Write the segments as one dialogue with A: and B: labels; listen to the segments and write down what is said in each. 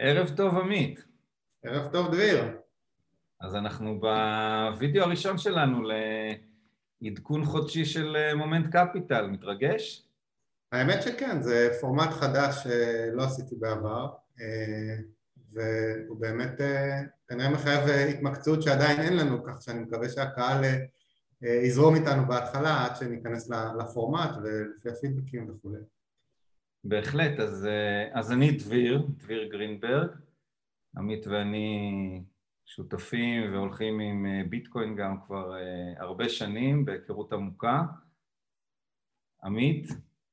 A: ערב טוב עמית.
B: ערב טוב דביר.
A: אז אנחנו בווידאו הראשון שלנו לעדכון חודשי של אה, מומנט קפיטל, מתרגש?
B: האמת שכן, זה פורמט חדש שלא עשיתי בעבר אה, והוא באמת אה, כנראה מחייב התמקצעות שעדיין אין לנו, כך שאני מקווה שהקהל יזרום איתנו בהתחלה עד שניכנס לפורמט ולפי הפידבקים וכולי.
A: בהחלט, אז, אז אני דביר, דביר גרינברג, עמית ואני שותפים והולכים עם אה, ביטקוין גם כבר אה, הרבה שנים בהיכרות עמוקה. עמית,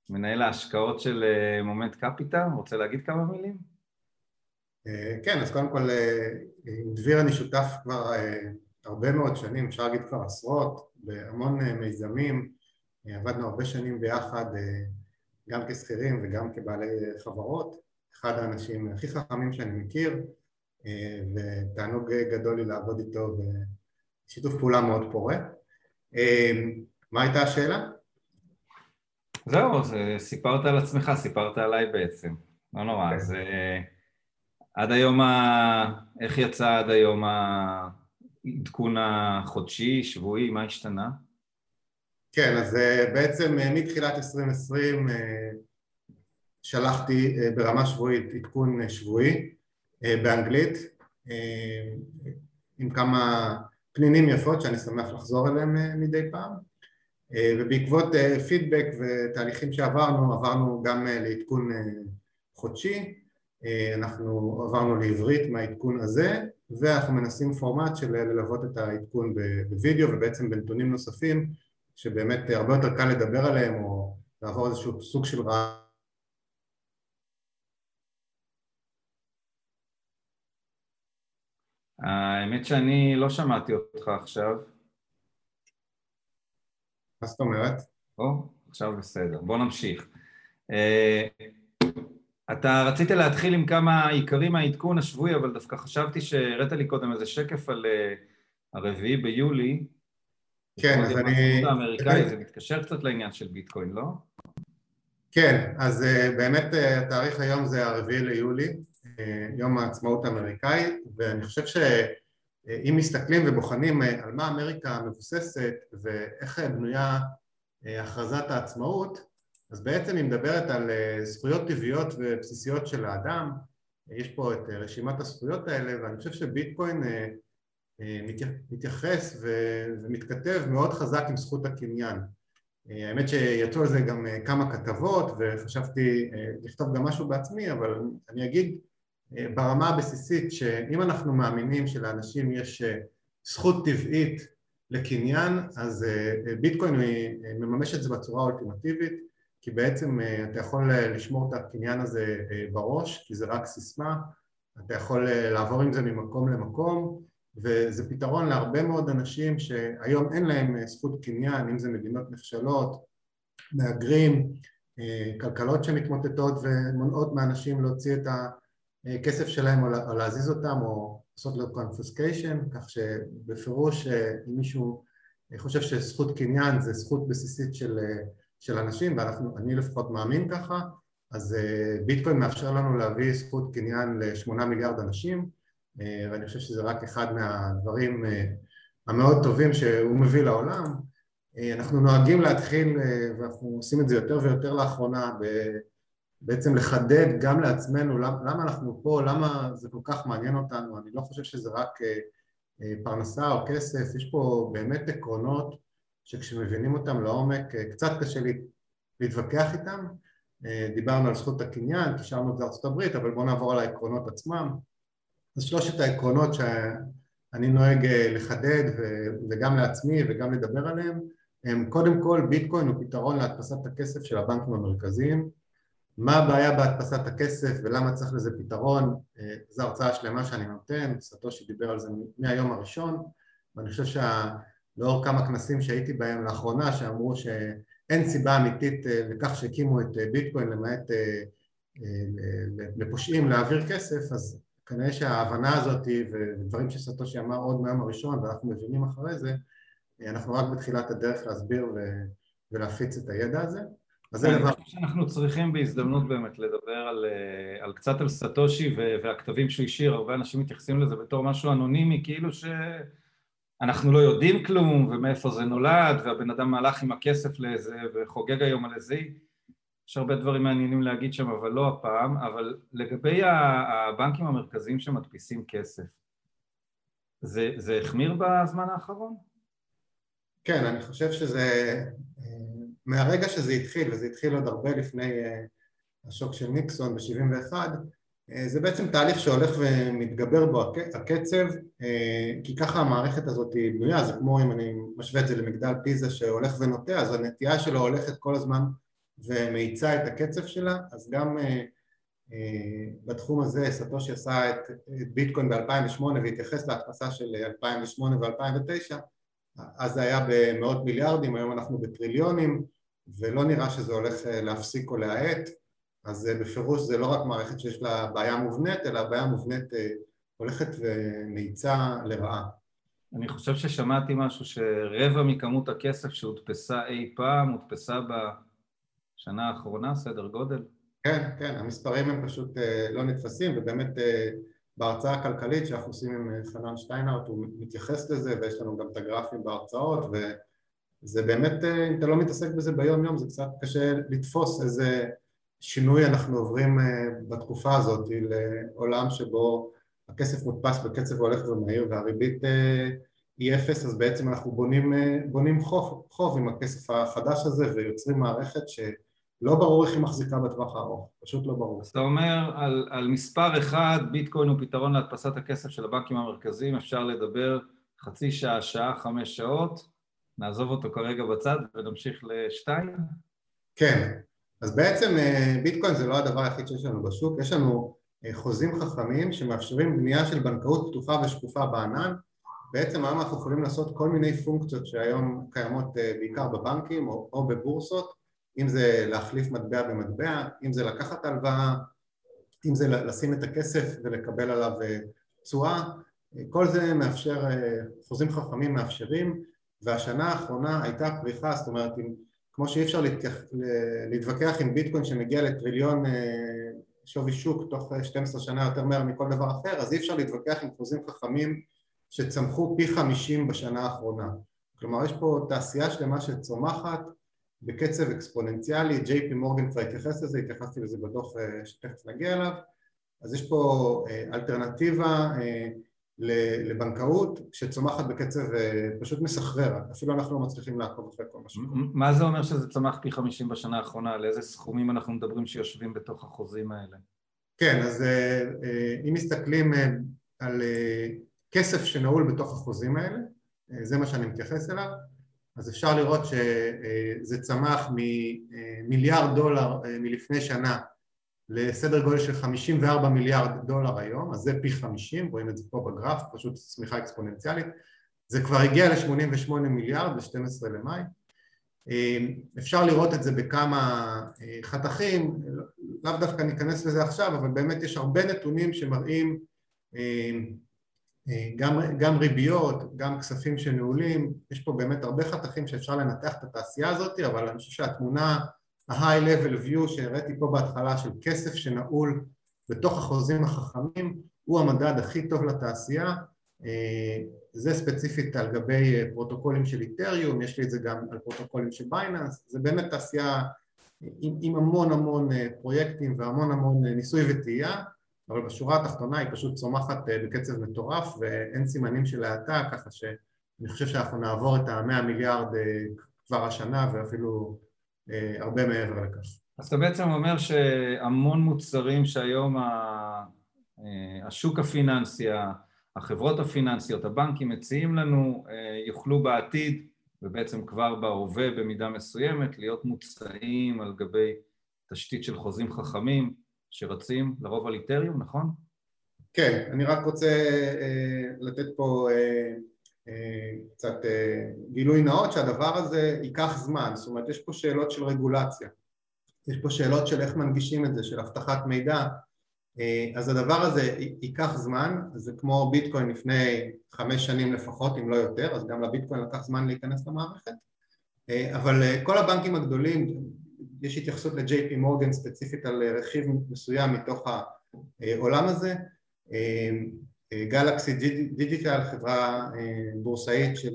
A: מנהל ההשקעות של אה, מומנט קפיטל, רוצה להגיד כמה מילים?
B: כן, אז קודם כל עם דביר אני שותף כבר הרבה מאוד שנים, אפשר להגיד כבר עשרות, בהמון מיזמים, עבדנו הרבה שנים ביחד גם כשכירים וגם כבעלי חברות, אחד האנשים הכי חכמים שאני מכיר ותענוג גדול לי לעבוד איתו ושיתוף פעולה מאוד פורה. מה הייתה השאלה?
A: זהו, אז סיפרת על עצמך, סיפרת עליי בעצם, לא נורא, okay. אז אה, עד היום, ה... איך יצא עד היום העדכון החודשי, שבועי, מה השתנה?
B: כן, אז אה, בעצם אה, מתחילת 2020 שלחתי ברמה שבועית עדכון שבועי אה, באנגלית אה, עם כמה פנינים יפות שאני שמח לחזור אליהם אה, מדי פעם. ובעקבות פידבק ותהליכים שעברנו עברנו גם לעדכון חודשי. אנחנו עברנו לעברית מהעדכון הזה ואנחנו מנסים פורמט של ללוות את העדכון בווידאו ובעצם בנתונים נוספים שבאמת הרבה יותר קל לדבר עליהם או לעבור איזשהו סוג של רעיון
A: האמת שאני לא שמעתי אותך עכשיו.
B: מה זאת אומרת?
A: או, עכשיו בסדר. בוא נמשיך. אה, אתה רצית להתחיל עם כמה עיקרים מהעדכון השבועי, אבל דווקא חשבתי שהראית לי קודם איזה שקף על אה, הרביעי ביולי.
B: כן, אז אני...
A: האמריקאי, זה מתקשר קצת לעניין של ביטקוין, לא?
B: כן, אז אה, באמת התאריך היום זה הרביעי ליולי, יום העצמאות האמריקאי, ואני חושב שאם מסתכלים ובוחנים על מה אמריקה מבוססת ואיך בנויה הכרזת העצמאות, אז בעצם היא מדברת על זכויות טבעיות ובסיסיות של האדם, יש פה את רשימת הזכויות האלה, ואני חושב שביטקוין מתייחס ומתכתב מאוד חזק עם זכות הקניין. האמת שיצאו על זה גם כמה כתבות וחשבתי לכתוב גם משהו בעצמי, אבל אני אגיד ברמה הבסיסית שאם אנחנו מאמינים שלאנשים יש אה, זכות טבעית לקניין אז אה, ביטקוין אה, מממש את זה בצורה האולטימטיבית כי בעצם אתה יכול לשמור את הקניין הזה בראש כי זה רק סיסמה אתה יכול לעבור עם זה ממקום למקום וזה פתרון להרבה מאוד אנשים שהיום אין להם זכות קניין אם זה מדינות נחשלות, מהגרים, כלכלות שמתמוטטות ומונעות מאנשים להוציא את ה... כסף שלהם או להזיז אותם או לעשות לו קונפוסקיישן, כך שבפירוש אה, אם מישהו חושב שזכות קניין זה זכות בסיסית של, אה, של אנשים ואני לפחות מאמין ככה, אז אה, ביטקוין מאפשר לנו להביא זכות קניין לשמונה מיליארד אנשים ואני חושב שזה רק אחד מהדברים המאוד טובים שהוא מביא לעולם. אנחנו נוהגים להתחיל, ואנחנו עושים את זה יותר ויותר לאחרונה, בעצם לחדד גם לעצמנו למה, אנחנו פה, למה זה כל כך מעניין אותנו, אני לא חושב שזה רק אה, אה, פרנסה או כסף, יש פה באמת עקרונות שכשמבינים אותם לעומק אה, קצת קשה לי להתווכח איתם, דיברנו על זכות הקניין, קישרנו את זה הברית, אבל בואו נעבור על העקרונות עצמם. אז שלושת העקרונות שאני נוהג לחדד וגם לעצמי וגם לדבר עליהם הם קודם כל ביטקוין הוא פתרון להדפסת הכסף של הבנקים המרכזיים. מה הבעיה בהדפסת הכסף ולמה צריך לזה פתרון, אה, זו הרצאה שלמה שאני נותן, סטושי דיבר על זה מהיום הראשון. ואני חושב שלאור כמה כנסים שהייתי בהם לאחרונה שאמרו שאין סיבה אמיתית אה, לכך שהקימו את אה, ביטקוין למעט לפושעים להעביר כסף אז כנראה שההבנה הזאת ודברים שסטושי אמר עוד מהיום הראשון ואנחנו מבינים אחרי זה אנחנו רק בתחילת הדרך להסביר ולהפיץ את הידע הזה.
A: אז זה דבר... אני חושב שאנחנו צריכים בהזדמנות באמת לדבר על, על קצת על סטושי והכתבים שהוא השאיר, הרבה אנשים מתייחסים לזה בתור משהו אנונימי, כאילו שאנחנו לא יודעים כלום ומאיפה זה נולד והבן אדם הלך עם הכסף לאיזה וחוגג היום על איזה יש הרבה דברים מעניינים להגיד שם, אבל לא הפעם, אבל לגבי הבנקים המרכזיים שמדפיסים כסף, זה, זה החמיר בזמן האחרון?
B: כן, אני חושב שזה, מהרגע שזה התחיל, וזה התחיל עוד הרבה לפני אה, השוק של ניקסון ב-71, אה, זה בעצם תהליך שהולך ומתגבר בו הקצב, אה, כי ככה המערכת הזאת היא בנויה, זה כמו אם אני משווה את זה למגדל פיזה שהולך ונוטה, אז הנטייה שלו הולכת כל הזמן ומאיצה את הקצב שלה, אז גם בתחום הזה סטושי עשה את ביטקוין ב-2008 והתייחס להדפסה של 2008 ו-2009 אז זה היה במאות מיליארדים, היום אנחנו בטריליונים ולא נראה שזה הולך אה, להפסיק או להאט. אז אה, בפירוש זה לא רק מערכת שיש לה בעיה מובנית אלא בעיה מובנית אה, הולכת ומאיצה לרעה.
A: אני חושב ששמעתי משהו שרבע מכמות הכסף שהודפסה אי פעם הודפסה בשנה האחרונה, סדר גודל?
B: כן, כן, המספרים הם פשוט לא נתפסים ובאמת בהרצאה הכלכלית שאנחנו עושים עם חנן שטיינארט הוא מתייחס לזה ויש לנו גם את הגרפים בהרצאות וזה באמת, אה, אם אתה לא מתעסק בזה ביום יום זה קצת קשה לתפוס איזה שינוי אנחנו עוברים אה, בתקופה הזאת לעולם שבו הכסף מודפס בקצב הולך ומהיר והריבית אה, היא אפס אז בעצם אנחנו בונים, בונים חוב, חוב עם הכסף החדש הזה ויוצרים מערכת ש... לא ברור איך היא מחזיקה בטווח הארוך, פשוט לא ברור.
A: אז אתה אומר על, על מספר אחד, ביטקוין הוא פתרון להדפסת הכסף של הבנקים המרכזיים, אפשר לדבר חצי שעה, שעה, חמש שעות, נעזוב אותו כרגע בצד ונמשיך לשתיים?
B: כן, אז בעצם אה, ביטקוין זה לא הדבר היחיד שיש לנו בשוק, יש לנו אה, חוזים חכמים שמאפשרים בנייה של בנקאות פתוחה ושקופה בענן, בעצם היום אנחנו יכולים לעשות כל מיני פונקציות שהיום קיימות אה, בעיקר בבנקים או, או בבורסות אם זה להחליף מטבע במטבע, אם זה לקחת הלוואה, אם זה לשים את הכסף ולקבל עליו אה, תשואה, כל זה מאפשר, אה, חוזים חכמים מאפשרים והשנה האחרונה הייתה פריחה, זאת אומרת אם, כמו שאי אפשר להתווכח עם ביטקוין שמגיע לטריליון אה, שווי שוק תוך 12 שנה יותר מהר מכל דבר אחר, אז אי אפשר להתווכח עם חוזים חכמים שצמחו פי 50 בשנה האחרונה. כלומר יש פה תעשייה שלמה שצומחת בקצב אקספוננציאלי, פי מורגן כבר התייחס לזה, התייחסתי לזה בדוח אה, שתכף נגיע אליו, אז יש פה אה, אלטרנטיבה אה, לבנקאות שצומחת בקצב פשוט מסחרר, אפילו אנחנו לא מצליחים לעקוב אחרי כל מה שקורה.
A: מה זה אומר שזה צמח פי 50 בשנה האחרונה? על איזה סכומים אנחנו מדברים שיושבים בתוך החוזים האלה?
B: כן, אז אם מסתכלים על כסף שנעול בתוך החוזים האלה, זה מה שאני מתייחס אליו, אז אפשר לראות שזה צמח ממיליארד דולר אה, מלפני שנה לסדר גודל של 54 מיליארד דולר היום, אז זה פי 50, רואים את זה פה בגרף, פשוט צמיחה אקספוננציאלית, זה כבר הגיע ל-88 מיליארד ב-12 למאי, אה, אפשר לראות את זה בכמה אה, חתכים, לאו דווקא ניכנס לזה עכשיו, אבל באמת יש הרבה נתונים שמראים גם, גם ריביות, גם כספים שנעולים, יש פה באמת הרבה חתכים שאפשר לנתח את התעשייה הזאת, אבל אני חושב שהתמונה, ה-high level view שהראיתי פה בהתחלה של כסף שנעול בתוך החוזים החכמים, הוא המדד הכי טוב לתעשייה, זה ספציפית על גבי פרוטוקולים של איתריום, יש לי את זה גם על פרוטוקולים של בייננס, זה באמת תעשייה עם, עם המון המון פרויקטים והמון המון ניסוי וטעייה אבל בשורה התחתונה היא פשוט צומחת אה, בקצב מטורף ואין סימנים של האטה, ככה שאני חושב שאנחנו נעבור את המאה מיליארד אה, כבר השנה ואפילו אה, הרבה מעבר לכך.
A: אז אתה בעצם אומר שהמון מוצרים שהיום השוק הפיננסי, החברות הפיננסיות, הבנקים מציעים לנו, יוכלו בעתיד ובעצם כבר בהווה במידה מסוימת להיות מוצאים על גבי תשתית של חוזים חכמים שרצים לרוב על איתריום, נכון?
B: כן, אני רק רוצה אה, לתת פה אה, אה, קצת גילוי נאות שהדבר הזה ייקח זמן, זאת אומרת יש פה שאלות של רגולציה, יש פה שאלות של איך מנגישים את זה, של אבטחת מידע, אז הדבר הזה ייקח זמן, זה כמו ביטקוין לפני חמש שנים לפחות אם לא יותר, אז גם לביטקוין לקח זמן להיכנס למערכת, אבל כל הבנקים הגדולים יש התייחסות ל-JP מורגן ספציפית על רכיב מסוים מתוך העולם הזה. גלקסי דיגיטל, חברה בורסאית של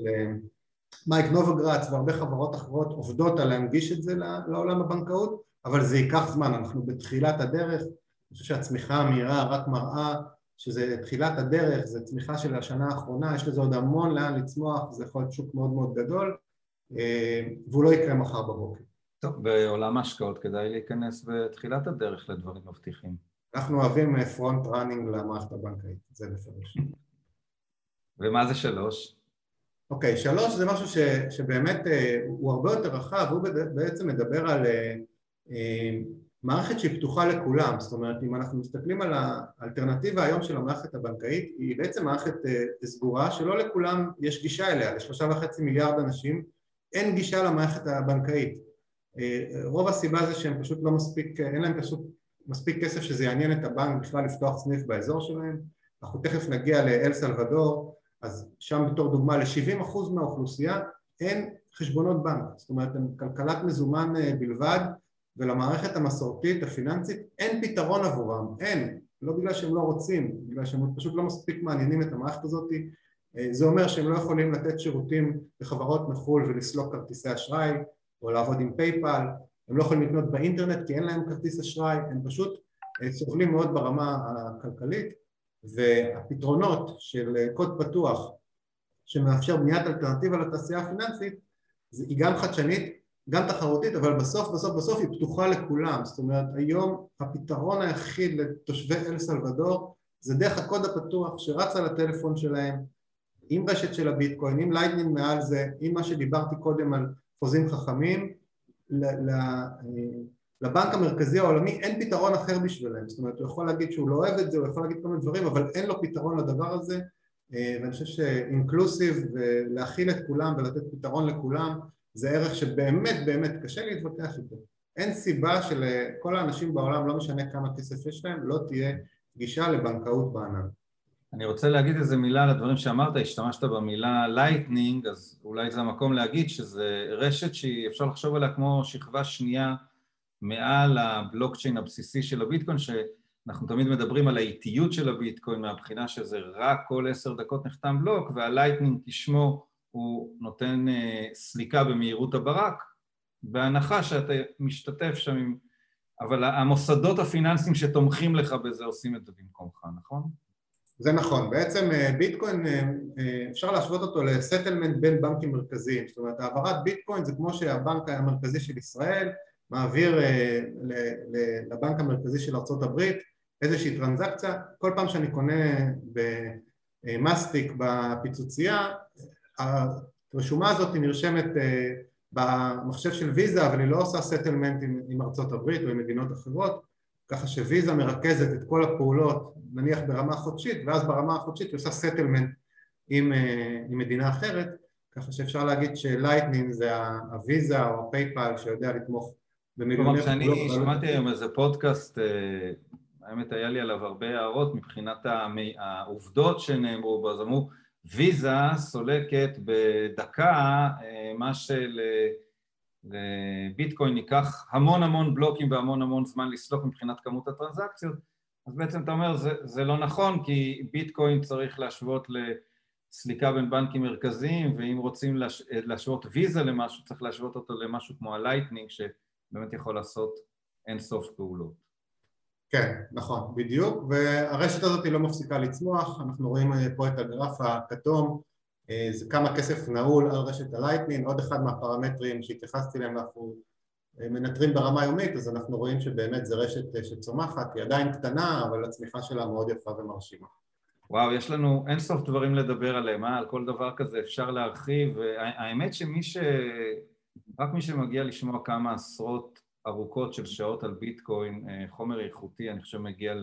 B: מייק נובוגרץ והרבה חברות אחרות עובדות על להנגיש את זה לעולם הבנקאות, אבל זה ייקח זמן, אנחנו בתחילת הדרך, אני חושב שהצמיחה המהירה רק מראה שזה תחילת הדרך, זה צמיחה של השנה האחרונה, יש לזה עוד המון לאן לצמוח, זה יכול להיות שוק מאוד מאוד גדול, אה, והוא לא יקרה מחר בבוקר.
A: טוב, בעולם ההשקעות כדאי להיכנס בתחילת הדרך לדברים מבטיחים.
B: אנחנו אוהבים front אה, running למערכת הבנקאית, זה בפירוש.
A: ומה זה שלוש?
B: אוקיי, okay, שלוש זה משהו ש, שבאמת אה, הוא הרבה יותר רחב, הוא בעצם מדבר על מערכת שהיא פתוחה לכולם, זאת אומרת אם אנחנו מסתכלים על האלטרנטיבה היום של המערכת הבנקאית היא בעצם מערכת סגורה שלא לכולם יש גישה אליה, לשלושה וחצי מיליארד אנשים אין גישה למערכת הבנקאית רוב הסיבה זה שהם פשוט לא מספיק, אין להם פשוט מספיק כסף שזה יעניין את הבנק בכלל לפתוח סניף באזור שלהם. אנחנו תכף נגיע לאל סלבדור אז שם בתור דוגמה ל-70% מהאוכלוסייה אין חשבונות בנק. זאת אומרת הם כלכלת מזומן בלבד ולמערכת המסורתית הפיננסית אין פתרון עבורם, אין, לא בגלל שהם לא רוצים, בגלל שהם פשוט לא מספיק מעניינים את המערכת הזאת. זה אומר שהם לא יכולים לתת שירותים לחברות מחו"ל ולסלוק כרטיסי אשראי או לעבוד עם פייפל, הם לא יכולים לקנות באינטרנט כי אין להם כרטיס אשראי, הם פשוט סובלים מאוד ברמה הכלכלית והפתרונות של קוד פתוח שמאפשר בניית אלטרנטיבה לתעשייה הפיננסית היא גם חדשנית גם תחרותית, אבל בסוף בסוף בסוף היא פתוחה לכולם, זאת אומרת היום הפתרון היחיד לתושבי אל סלבדור זה דרך הקוד הפתוח שרץ על הטלפון שלהם עם רשת של הביטקוין, עם לייטנינג מעל זה, עם מה שדיברתי קודם על חוזים חכמים לבנק המרכזי העולמי אין פתרון אחר בשבילם, זאת אומרת הוא יכול להגיד שהוא לא אוהב את זה, הוא יכול להגיד כל מיני דברים אבל אין לו פתרון לדבר הזה ואני חושב ש inclusive ולהכיל את כולם ולתת פתרון לכולם זה ערך שבאמת באמת קשה להתווכח איתו. אין סיבה שלכל האנשים בעולם, לא משנה כמה כסף יש להם, לא תהיה גישה לבנקאות בענן.
A: אני רוצה להגיד איזה מילה על הדברים שאמרת, השתמשת במילה לייטנינג, אז אולי זה המקום להגיד שזה רשת שאפשר לחשוב עליה כמו שכבה שנייה מעל הבלוקצ'יין הבסיסי של הביטקוין, שאנחנו תמיד מדברים על האיטיות של הביטקוין מהבחינה שזה רק כל עשר דקות נחתם בלוק, והלייטנינג כשמו הוא נותן אה, סליקה במהירות הברק, בהנחה שאתה משתתף שם עם... אבל המוסדות הפיננסיים שתומכים לך בזה עושים את זה במקומך, נכון?
B: זה נכון, בעצם אה, ביטקוין אה, אפשר להשוות אותו ל settlement בין בנקים מרכזיים, זאת אומרת העברת ביטקוין זה כמו שהבנק המרכזי של ישראל מעביר לבנק המרכזי של ארה"ב איזושהי טרנזקציה, כל פעם שאני קונה במאסטיק בפיצוצייה הרשומה הזאת נרשמת אה, במחשב של ויזה אבל היא לא עושה settlement עם, הברית או עם מדינות אחרות ככה שוויזה מרכזת את כל הפעולות נניח ברמה חודשית ואז ברמה החודשית היא עושה settlement עם, אה, עם מדינה אחרת ככה שאפשר להגיד שלייטנינג זה הוויזה או הפייפל שיודע לתמוך
A: במיליוני פעולות. כלומר, כשאני שמעתי היום איזה פודקאסט, אה, האמת היה לי עליו הרבה הערות מבחינת העובדות שנאמרו בו, אז אמרו ויזה סולקת בדקה אה, מה שלביטקוין ייקח המון המון בלוקים והמון המון זמן לסלוק מבחינת כמות הטרנזקציות אז בעצם אתה אומר זה, זה לא נכון כי ביטקוין צריך להשוות לסליקה בין בנקים מרכזיים ואם רוצים להש... להשוות ויזה למשהו צריך להשוות אותו למשהו כמו הלייטנינג שבאמת יכול לעשות אין סוף פעולות.
B: כן, נכון, בדיוק, והרשת הזאת היא לא מפסיקה לצמוח, אנחנו רואים אה, פה את הגרף הכתום, זה כמה כסף נעול על רשת ה-Lightning, עוד אחד מהפרמטרים שהתייחסתי אליהם אנחנו אה, מנטרים ברמה יומית, אז אנחנו רואים שבאמת זו רשת שצומחת, היא עדיין קטנה, אבל הצמיחה שלה מאוד יפה ומרשימה.
A: וואו, יש לנו אין סוף דברים לדבר עליהם, אה? על כל דבר כזה אפשר להרחיב, האמת שמי ש... רק מי שמגיע לשמוע כמה עשרות ארוכות של שעות על ביטקוין, אה, חומר איכותי, אני חושב מגיע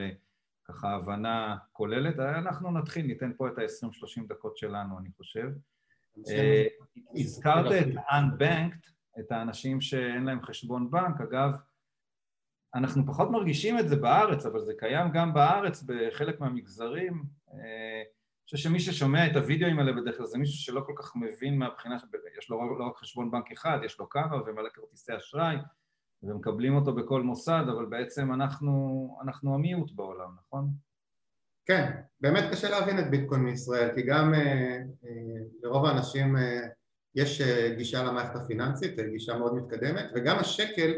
A: לככה הבנה כוללת. אנחנו נתחיל, ניתן פה את ה-20-30 דקות שלנו, אני חושב. אה, הזכרת את Unbanked, את האנשים שאין להם חשבון בנק, אגב, אנחנו פחות מרגישים את זה בארץ, אבל זה קיים גם בארץ בחלק מהמגזרים. אה, אני חושב שמי ששומע את הוידאוים האלה בדרך כלל זה מישהו שלא כל כך מבין מהבחינה, יש לו לא רק חשבון בנק אחד, יש לו כמה ומלא כרטיסי אשראי, ומקבלים אותו בכל מוסד, אבל בעצם אנחנו, אנחנו המיעוט בעולם, נכון?
B: כן, באמת קשה להבין את ביטקוין מישראל, כי גם אה, אה, לרוב האנשים אה, יש אה, גישה למערכת הפיננסית, אה, גישה מאוד מתקדמת, וגם השקל,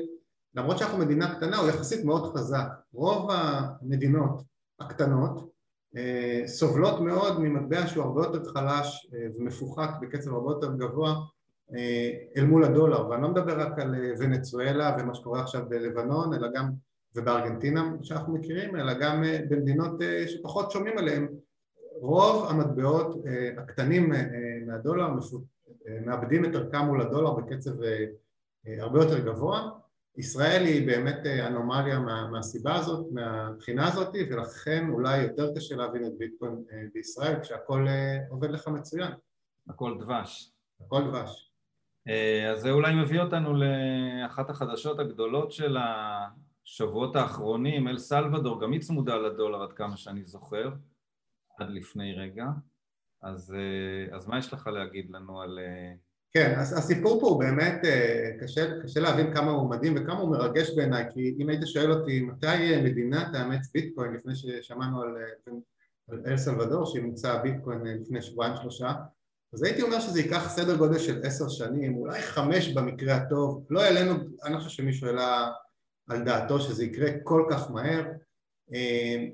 B: למרות שאנחנו מדינה קטנה, הוא יחסית מאוד חזק. רוב המדינות הקטנות אה, סובלות מאוד ממטבע שהוא הרבה יותר חלש אה, ומפוחת בקצב הרבה יותר גבוה אל מול הדולר, ואני לא מדבר רק על אה, ונצואלה ומה שקורה עכשיו בלבנון, אלא גם ובארגנטינה שאנחנו מכירים, אלא גם אה, במדינות שפחות שומעים עליהן. רוב המטבעות הקטנים מהדולר מאבדים את ערכם מול הדולר בקצב הרבה יותר גבוה. ישראל היא באמת אנומליה מה, מהסיבה הזאת, מהבחינה הזאת, ולכן אולי יותר קשה להבין את ביטקוין בישראל כשהכול עובד לך מצוין.
A: הכל דבש.
B: הכל דבש.
A: אה, אז זה אולי מביא אותנו לאחת החדשות הגדולות של השבועות האחרונים, אל סלוודור, גם היא צמודה לדולר עד כמה שאני זוכר, עד לפני רגע. אז, אה, אז מה יש לך להגיד לנו על... אה,
B: כן, הסיפור פה הוא באמת, קשה, קשה להבין כמה הוא מדהים וכמה הוא מרגש בעיניי, כי אם היית שואל אותי מתי מדינה תאמץ ביטקוין, לפני ששמענו על, על אל סלוודור שאימצה ביטקוין לפני שבועיים שלושה, אז הייתי אומר שזה ייקח סדר גודל של עשר שנים, אולי חמש במקרה הטוב, לא העלינו, אני לא חושב שמישהו העלה על דעתו שזה יקרה כל כך מהר, אה,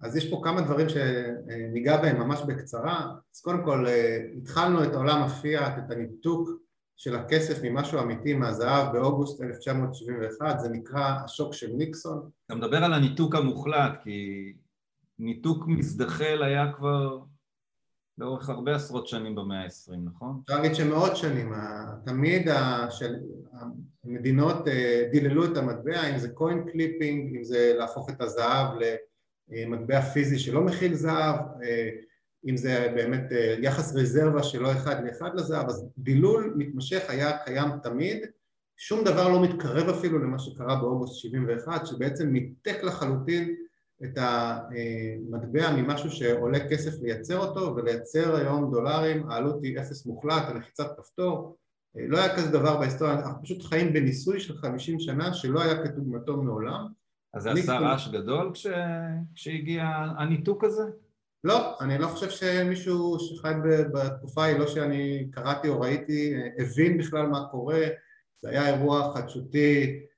B: אז יש פה כמה דברים שניגע בהם ממש בקצרה, אז קודם כל אה, התחלנו את עולם הפיאט, את הניתוק של הכסף ממשהו אמיתי מהזהב באוגוסט 1971, זה נקרא השוק של ניקסון.
A: אתה מדבר על הניתוק המוחלט, כי ניתוק מזדחל היה כבר לאורך הרבה עשרות שנים במאה ה-20, נכון?
B: אפשר להגיד שמאות שנים, תמיד המדינות אה, דיללו את המטבע, אם זה coin clipping, אם זה להפוך את הזהב למטבע פיזי שלא מכיל זהב, אה, אם זה באמת אה, יחס רזרבה שלא אחד לאחד לזהב, אז דילול מתמשך היה קיים תמיד, שום דבר לא מתקרב אפילו למה שקרה באוגוסט 71, שבעצם ניתק לחלוטין את המטבע ממשהו שעולה כסף לייצר אותו ולייצר היום דולרים העלות היא אפס מוחלט, הלחיצת כפתור. לא היה כזה דבר בהיסטוריה, אנחנו פשוט חיים בניסוי של חמישים שנה שלא היה כדוגמתו מעולם.
A: אז זה עשה רעש גדול כש... כשהגיע הניתוק הזה?
B: לא, אני לא חושב שמישהו שחי בתקופה ההיא, לא שאני קראתי או ראיתי, הבין בכלל מה קורה, זה היה אירוע חדשותי אה,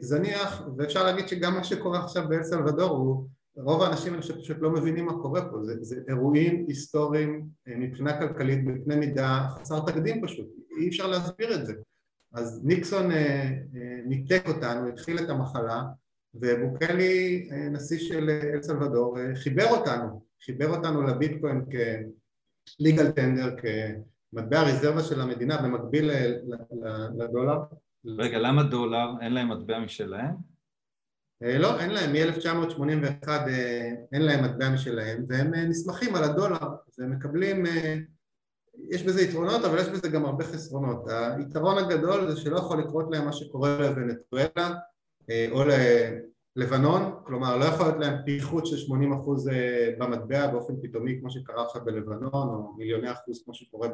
B: זניח, ואפשר להגיד שגם מה שקורה עכשיו באל סלוודור הוא, רוב האנשים אני חושב פשוט לא מבינים מה קורה פה, זה, זה אירועים היסטוריים אה, מבחינה כלכלית בקנה מידה חסר תקדים פשוט, אי אפשר להסביר את זה. אז ניקסון אה, ניתק אותנו, התחיל את המחלה, ובוקלי, נשיא של אל סלוודור, חיבר אותנו, חיבר אותנו לביטקוין כליגל טנדר, כמטבע רזרבה של המדינה במקביל לדולר
A: רגע, למה דולר? אין להם מטבע משלהם?
B: אה, לא, אין להם, מ-1981 אה, אין להם מטבע משלהם והם אה, נסמכים על הדולר, והם מקבלים, יש בזה יתרונות אבל יש בזה גם הרבה חסרונות. היתרון הגדול זה שלא יכול לקרות להם מה שקורה לוונטואלה או ללבנון, כלומר לא יכול להיות להם פיחות של 80% במטבע באופן פתאומי כמו שקרה עכשיו בלבנון או מיליוני אחוז כמו שקורה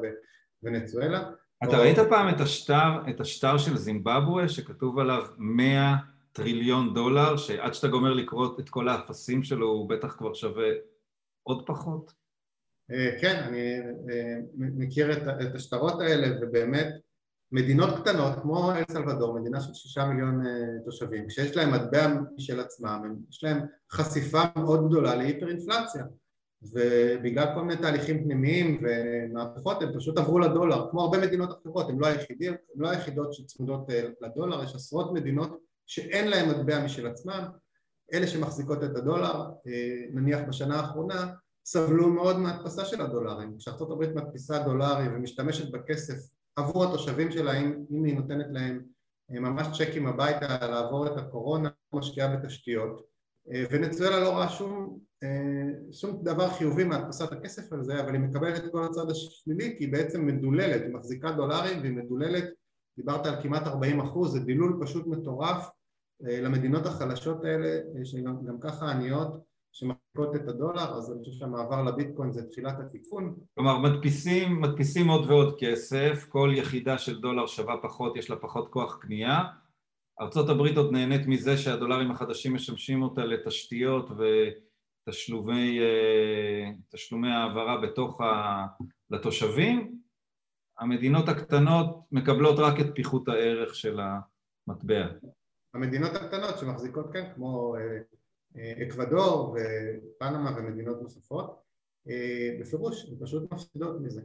B: בוונצואלה
A: אתה ראית פעם את השטר, את השטר של זימבבואה שכתוב עליו 100 טריליון דולר, שעד שאתה גומר לקרוא את כל האפסים שלו הוא בטח כבר שווה עוד פחות?
B: אה, כן, אני אה, מכיר את השטרות האלה ובאמת מדינות קטנות כמו אל סלבדור, מדינה של שישה מיליון אה, תושבים, כשיש להם מטבע משל עצמם, יש להם חשיפה מאוד גדולה להיפר-אינפלציה ובגלל כל מיני תהליכים פנימיים ומהפכות הם פשוט עברו לדולר כמו הרבה מדינות אחרות, הן לא, היחידים, לא היחידות שצמודות אה, לדולר, יש עשרות מדינות שאין להן מטבע משל עצמם, אלה שמחזיקות את הדולר, אה, נניח בשנה האחרונה, סבלו מאוד מהדפסה של הדולרים, כשארצות הברית מדפיסה דולרים ומשתמשת בכסף עבור התושבים שלה אם, אם היא נותנת להם אה, ממש צ'קים הביתה לעבור את הקורונה, משקיעה בתשתיות ונצואלה לא רואה שום אה, שום דבר חיובי מהדפסת הכסף על זה, אבל היא מקבלת את כל הצד השלילי כי היא בעצם מדוללת, היא מחזיקה דולרים והיא מדוללת, דיברת על כמעט 40 אחוז, זה דילול פשוט מטורף אה, למדינות החלשות האלה, אה, שגם גם ככה עניות, שמחזיקות את הדולר, אז אני חושב שהמעבר לביטקוין זה תחילת התיקון.
A: כלומר מדפיסים, מדפיסים עוד ועוד כסף, כל יחידה של דולר שווה פחות, יש לה פחות כוח קנייה, ארה"ב עוד נהנית מזה שהדולרים החדשים משמשים אותה לתשתיות ותשלומי אה, העברה בתוך ה... לתושבים, המדינות הקטנות מקבלות רק את פיחות הערך של המטבע.
B: המדינות הקטנות שמחזיקות, כן, כמו אה, אה, אקוודור ופנמה ומדינות נוספות, בפירוש, הן פשוט מפסידות מזה.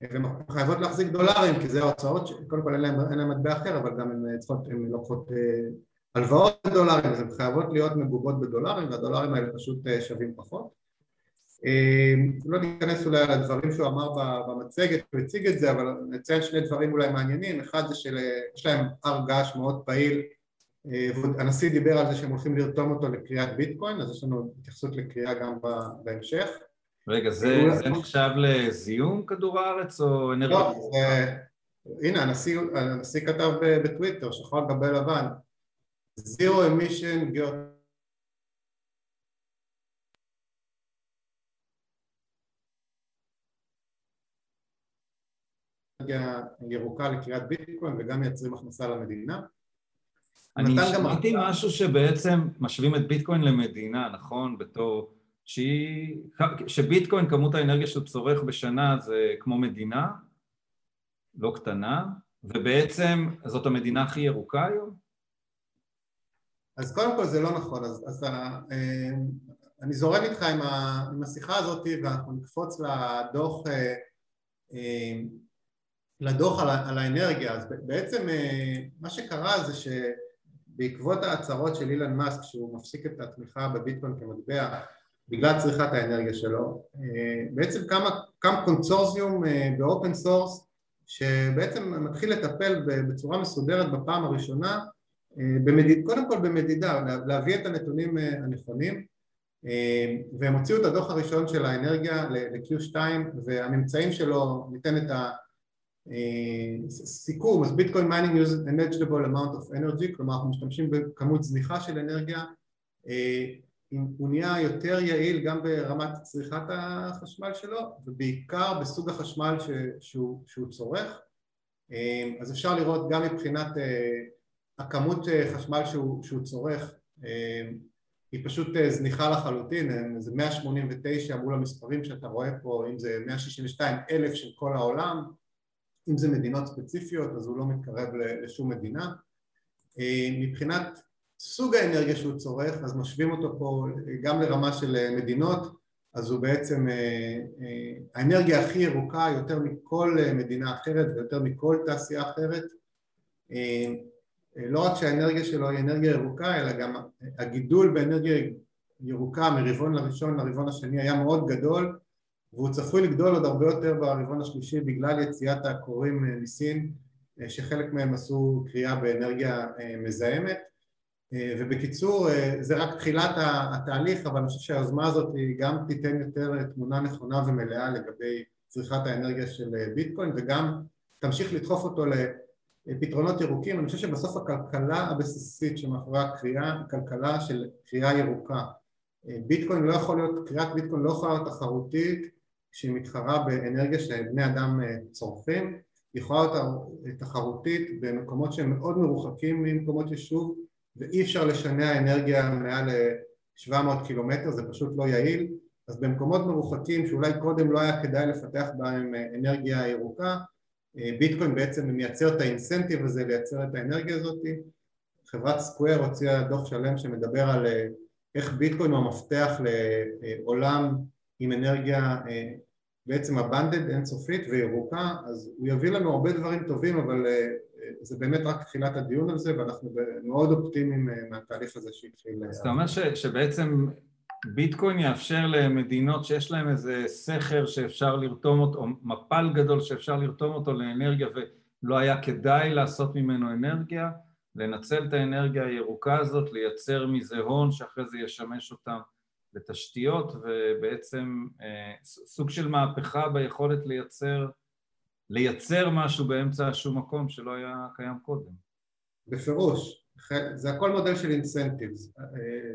B: והן חייבות להחזיק דולרים כי זה ההוצאות, קודם כל אין להן מטבע אחר אבל גם הן צריכות, הן לוקחות אה, הלוואות בדולרים אז הן חייבות להיות מגובות בדולרים והדולרים האלה פשוט אה, שווים פחות אה, לא ניכנס אולי על הדברים שהוא אמר במצגת, הוא הציג את זה, אבל נציין שני דברים אולי מעניינים, אחד זה שיש להם הר געש מאוד פעיל, הנשיא דיבר על זה שהם הולכים לרתום אותו לקריאת ביטקוין, אז יש לנו התייחסות לקריאה גם בהמשך.
A: רגע, זה, זה נחשב לזיהום כדור הארץ או אנרגיה?
B: לא, זה... הנה, הנשיא, הנשיא כתב בטוויטר, שחור על גבי לבן, Zero emission ירוקה לקריאת ביטקוין וגם מייצרים הכנסה למדינה.
A: אני שמעתי משהו שבעצם משווים את ביטקוין למדינה, נכון? בתור שהיא, שביטקוין כמות האנרגיה שהוא צורך בשנה זה כמו מדינה, לא קטנה, ובעצם זאת המדינה הכי ירוקה היום?
B: אז קודם כל זה לא נכון, אז, אז אה, אני זורם איתך עם, ה, עם השיחה הזאת ואנחנו נקפוץ לדוח, אה, אה, לדוח על, על האנרגיה, אז בעצם מה שקרה זה שבעקבות ההצהרות של אילן מאסק שהוא מפסיק את התמיכה בביטקוין כמטבע בגלל צריכת האנרגיה שלו. אה, בעצם קם, קם קונסורציום אה, באופן סורס שבעצם מתחיל לטפל בצורה מסודרת בפעם הראשונה, אה, במדיד, קודם כל במדידה, להביא את הנתונים הנכונים והם הוציאו את הדוח הראשון של האנרגיה ל-Q2 והממצאים שלו ניתן את הסיכום, אז Bitcoin mining use a negligible amount of energy, כלומר אנחנו משתמשים בכמות זניחה של אנרגיה הוא נהיה יותר יעיל גם ברמת צריכת החשמל שלו ובעיקר בסוג החשמל שהוא, שהוא צורך. אז אפשר לראות גם מבחינת אה, הכמות אה, חשמל שהוא, שהוא צורך. היא פשוט אה, זניחה לחלוטין, זה 189 מול המספרים שאתה רואה פה, אם זה 162 אלף של כל העולם, אם זה מדינות ספציפיות אז הוא לא מתקרב לשום מדינה. מבחינת סוג האנרגיה שהוא צורך, אז משווים אותו פה גם לרמה של אה, מדינות, אז הוא בעצם אה, אה, האנרגיה הכי ירוקה יותר מכל מדינה אחרת ויותר מכל תעשייה אחרת. לא רק שהאנרגיה שלו היא אנרגיה ירוקה, אלא גם הגידול באנרגיה ירוקה מרבעון לראשון לרבעון השני היה מאוד גדול, והוא צפוי לגדול עוד הרבה יותר ברבעון השלישי בגלל יציאת הכורים מסין, שחלק מהם עשו קריאה באנרגיה מזהמת. אה, ובקיצור אה, זה רק תחילת התהליך אבל אני חושב שהיוזמה הזאת היא גם תיתן יותר תמונה נכונה ומלאה לגבי צריכת האנרגיה של אה, ביטקוין וגם תמשיך לדחוף אותו לפתרונות ירוקים. אני חושב שבסוף הכלכלה הבסיסית שמאחורי הקריאה היא כלכלה של קריאה ירוקה ביטקוין לא יכול להיות, קריאת ביטקוין לא יכולה להיות תחרותית כשהיא מתחרה באנרגיה שבני אדם צורכים. היא יכולה להיות תחרותית במקומות שהם מאוד מרוחקים ממקומות יישוב ואי אפשר לשנע אנרגיה מעל 700 קילומטר, זה פשוט לא יעיל, אז במקומות מרוחקים שאולי קודם לא היה כדאי לפתח בהם אנרגיה ירוקה, ביטקוין בעצם מייצר את האינסנטיב הזה לייצר את האנרגיה הזאת, חברת סקוויר הוציאה דוח שלם שמדבר על איך ביטקוין הוא המפתח לעולם עם אנרגיה בעצם הבנדד אינסופית וירוקה, אז הוא יביא לנו הרבה דברים טובים אבל זה באמת רק תחילת הדיון על זה ואנחנו מאוד אופטימיים אה, מהתהליך הזה שהתחיל.
A: אז אתה אומר שבעצם ביטקוין יאפשר למדינות שיש להם איזה סכר שאפשר לרתום אותו, או מפל גדול שאפשר לרתום אותו לאנרגיה ולא היה כדאי לעשות ממנו אנרגיה, לנצל את האנרגיה הירוקה הזאת, לייצר מזה הון שאחרי זה ישמש אותם לתשתיות ובעצם אה, סוג של מהפכה ביכולת לייצר לייצר משהו באמצע שום מקום שלא היה קיים קודם.
B: בפירוש, זה הכל מודל של אינסנטיבס,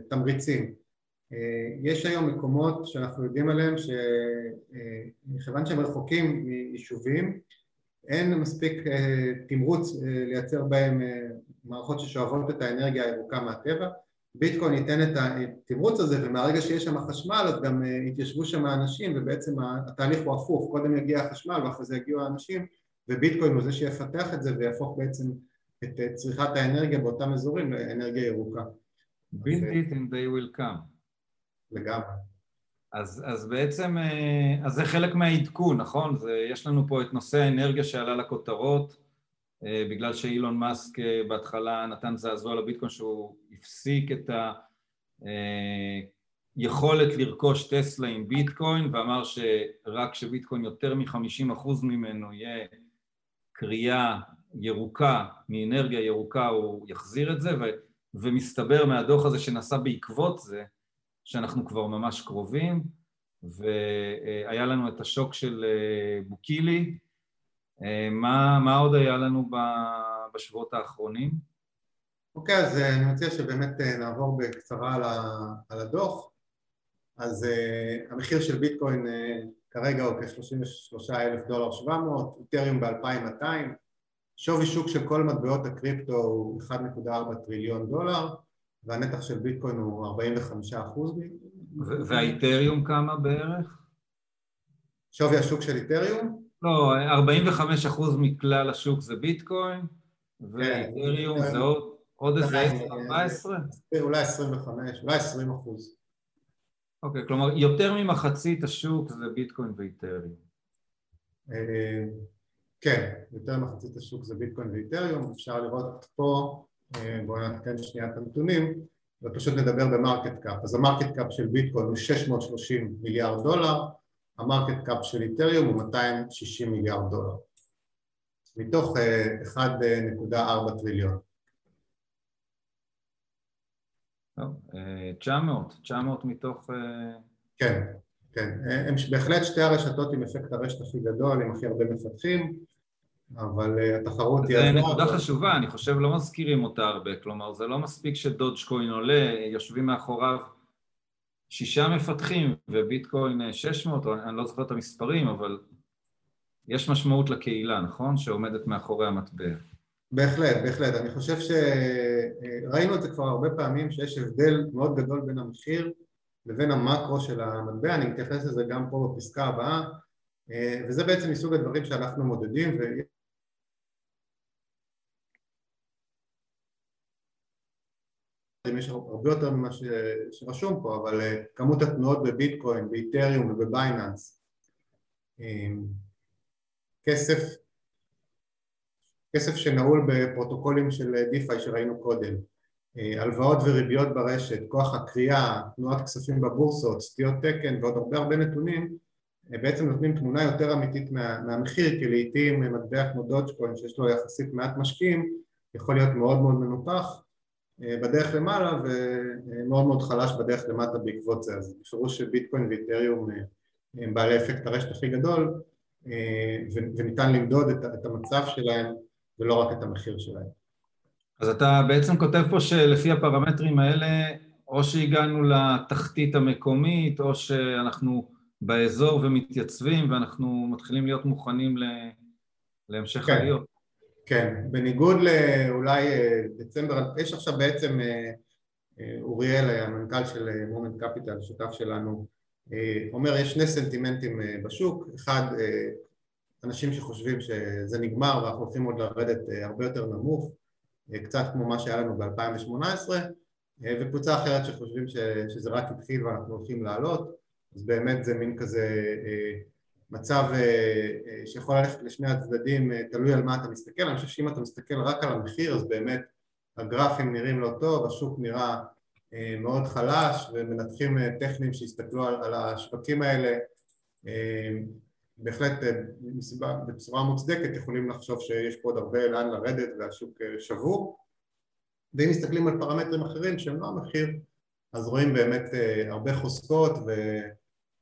B: תמריצים. יש היום מקומות שאנחנו יודעים עליהם שמכיוון שהם רחוקים מיישובים אין מספיק אה, תמרוץ אה, לייצר בהם אה, מערכות ששואבות את האנרגיה הירוקה מהטבע ביטקוין ייתן את התמרוץ הזה ומהרגע שיש שם חשמל אז גם יתיישבו שם האנשים ובעצם התהליך הוא הפוך קודם יגיע החשמל ואחרי זה יגיעו האנשים וביטקוין הוא זה שיפתח את זה ויהפוך בעצם את צריכת האנרגיה באותם אזורים לאנרגיה ירוקה.
A: Build it and they will come.
B: לגמרי.
A: אז, אז בעצם, אה, אז זה חלק מהעדכון, נכון? זה, יש לנו פה את נושא האנרגיה שעלה לכותרות, אה, בגלל שאילון מאסק אה, בהתחלה נתן זעזוע לביטקוין שהוא הפסיק את היכולת לרכוש טסלה עם ביטקוין ואמר שרק כשביטקוין יותר מ-50% ממנו יהיה קריאה ירוקה, מאנרגיה ירוקה הוא יחזיר את זה ו, ומסתבר מהדוח הזה שנעשה בעקבות זה שאנחנו כבר ממש קרובים, והיה לנו את השוק של אה, בוקילי. אה, מה, מה עוד היה לנו בשבועות האחרונים?
B: אוקיי, okay, אז אה, אני מציע שבאמת נעבור בקצרה על הדוח. אז uh, המחיר של ביטקוין uh, כרגע הוא כ-33 אלף דולר 700, איתריום ב-2200, שווי שוק של כל מטבעות הקריפטו הוא 1.4 טריליון דולר, והנתח של ביטקוין הוא 45 אחוז.
A: והאיתריום כמה בערך?
B: שווי השוק של איתריום?
A: לא, 45 אחוז מכלל השוק זה ביטקוין, ואיתריום זה עוד איזה 10-14?
B: אולי 25, אולי 20 אחוז.
A: אוקיי, כלומר יותר ממחצית השוק זה ביטקוין ואיתריום.
B: אה, כן, יותר ממחצית השוק זה ביטקוין ואיתריום, אפשר לראות פה אה, בואו נעדכן שנייה את הנתונים ופשוט נדבר ב market cap אז ה market cap של ביטקוין הוא 630 מיליארד דולר ה market cap של איתריום הוא 260 מיליארד דולר. מתוך 1.4 אה, טריליון
A: 900, 900 מתוך...
B: כן, כן, הם בהחלט שתי הרשתות עם אפקט הרשת הכי גדול, עם הכי הרבה מפתחים אבל אה, התחרות
A: היא... זו נקודה חשובה, אני חושב לא מזכירים אותה הרבה, כלומר זה לא מספיק שדודג'קוין עולה, יושבים מאחוריו שישה מפתחים וביטקוין 600, אה, אני לא זוכר את המספרים, אבל יש משמעות לקהילה, נכון? שעומדת מאחורי המטבע.
B: בהחלט, בהחלט. אני חושב שראינו אה, את זה כבר הרבה פעמים, שיש הבדל מאוד גדול בין המחיר לבין המקרו של המטבע, אני מתייחס לזה גם פה בפסקה הבאה, וזה בעצם מסוג הדברים שאנחנו מודדים, יש הרבה יותר ממה שרשום פה, אבל אה, כמות התנועות בביטקוין, באיתריום ובבייננס, אה, כסף, כסף שנעול בפרוטוקולים של דיפיי שראינו קודם, אה, הלוואות וריביות ברשת, כוח הקריאה, תנועת כספים בבורסות, סטיות תקן ועוד הרבה הרבה נתונים בעצם נותנים תמונה יותר אמיתית מה, מהמחיר כי לעיתים מטבע כמו דודג'קוין שיש לו יחסית מעט משקיעים יכול להיות מאוד מאוד מנופח אה, בדרך למעלה ומאוד מאוד חלש בדרך למטה בעקבות זה אז בפירוש שביטקוין ואיתריום אה, הם בעלי אפקט הרשת הכי גדול אה, וניתן למדוד את המצב שלהם ולא רק את המחיר שלהם.
A: אז אתה בעצם כותב פה שלפי הפרמטרים האלה או שהגענו לתחתית המקומית או שאנחנו באזור ומתייצבים ואנחנו מתחילים להיות מוכנים להמשך כן. עליות.
B: כן, בניגוד לאולי אה, דצמבר, יש עכשיו בעצם אה, אה, אוריאל, המנכ"ל של מומנט קפיטל, שותף שלנו, אומר יש שני סנטימנטים בשוק, אחד אנשים שחושבים שזה נגמר ואנחנו הולכים עוד לרדת הרבה יותר נמוך, קצת כמו מה שהיה לנו ב-2018 וקבוצה אחרת שחושבים שזה רק התחיל ואנחנו הולכים לעלות. אז באמת זה מין כזה מצב אה, אה, שיכול ללכת לשני הצדדים, אה, תלוי על מה אתה מסתכל, אני חושב שאם אתה מסתכל רק על המחיר אז באמת הגרפים נראים לא טוב, השוק נראה מאוד חלש ומנתחים טכניים שיסתכלו על, על השווקים האלה בהחלט מסיבה, בצורה מוצדקת יכולים לחשוב שיש פה עוד הרבה לאן לרדת והשוק שבור. ואם מסתכלים על פרמטרים אחרים שהם לא המחיר אז רואים באמת הרבה חוזקות ו...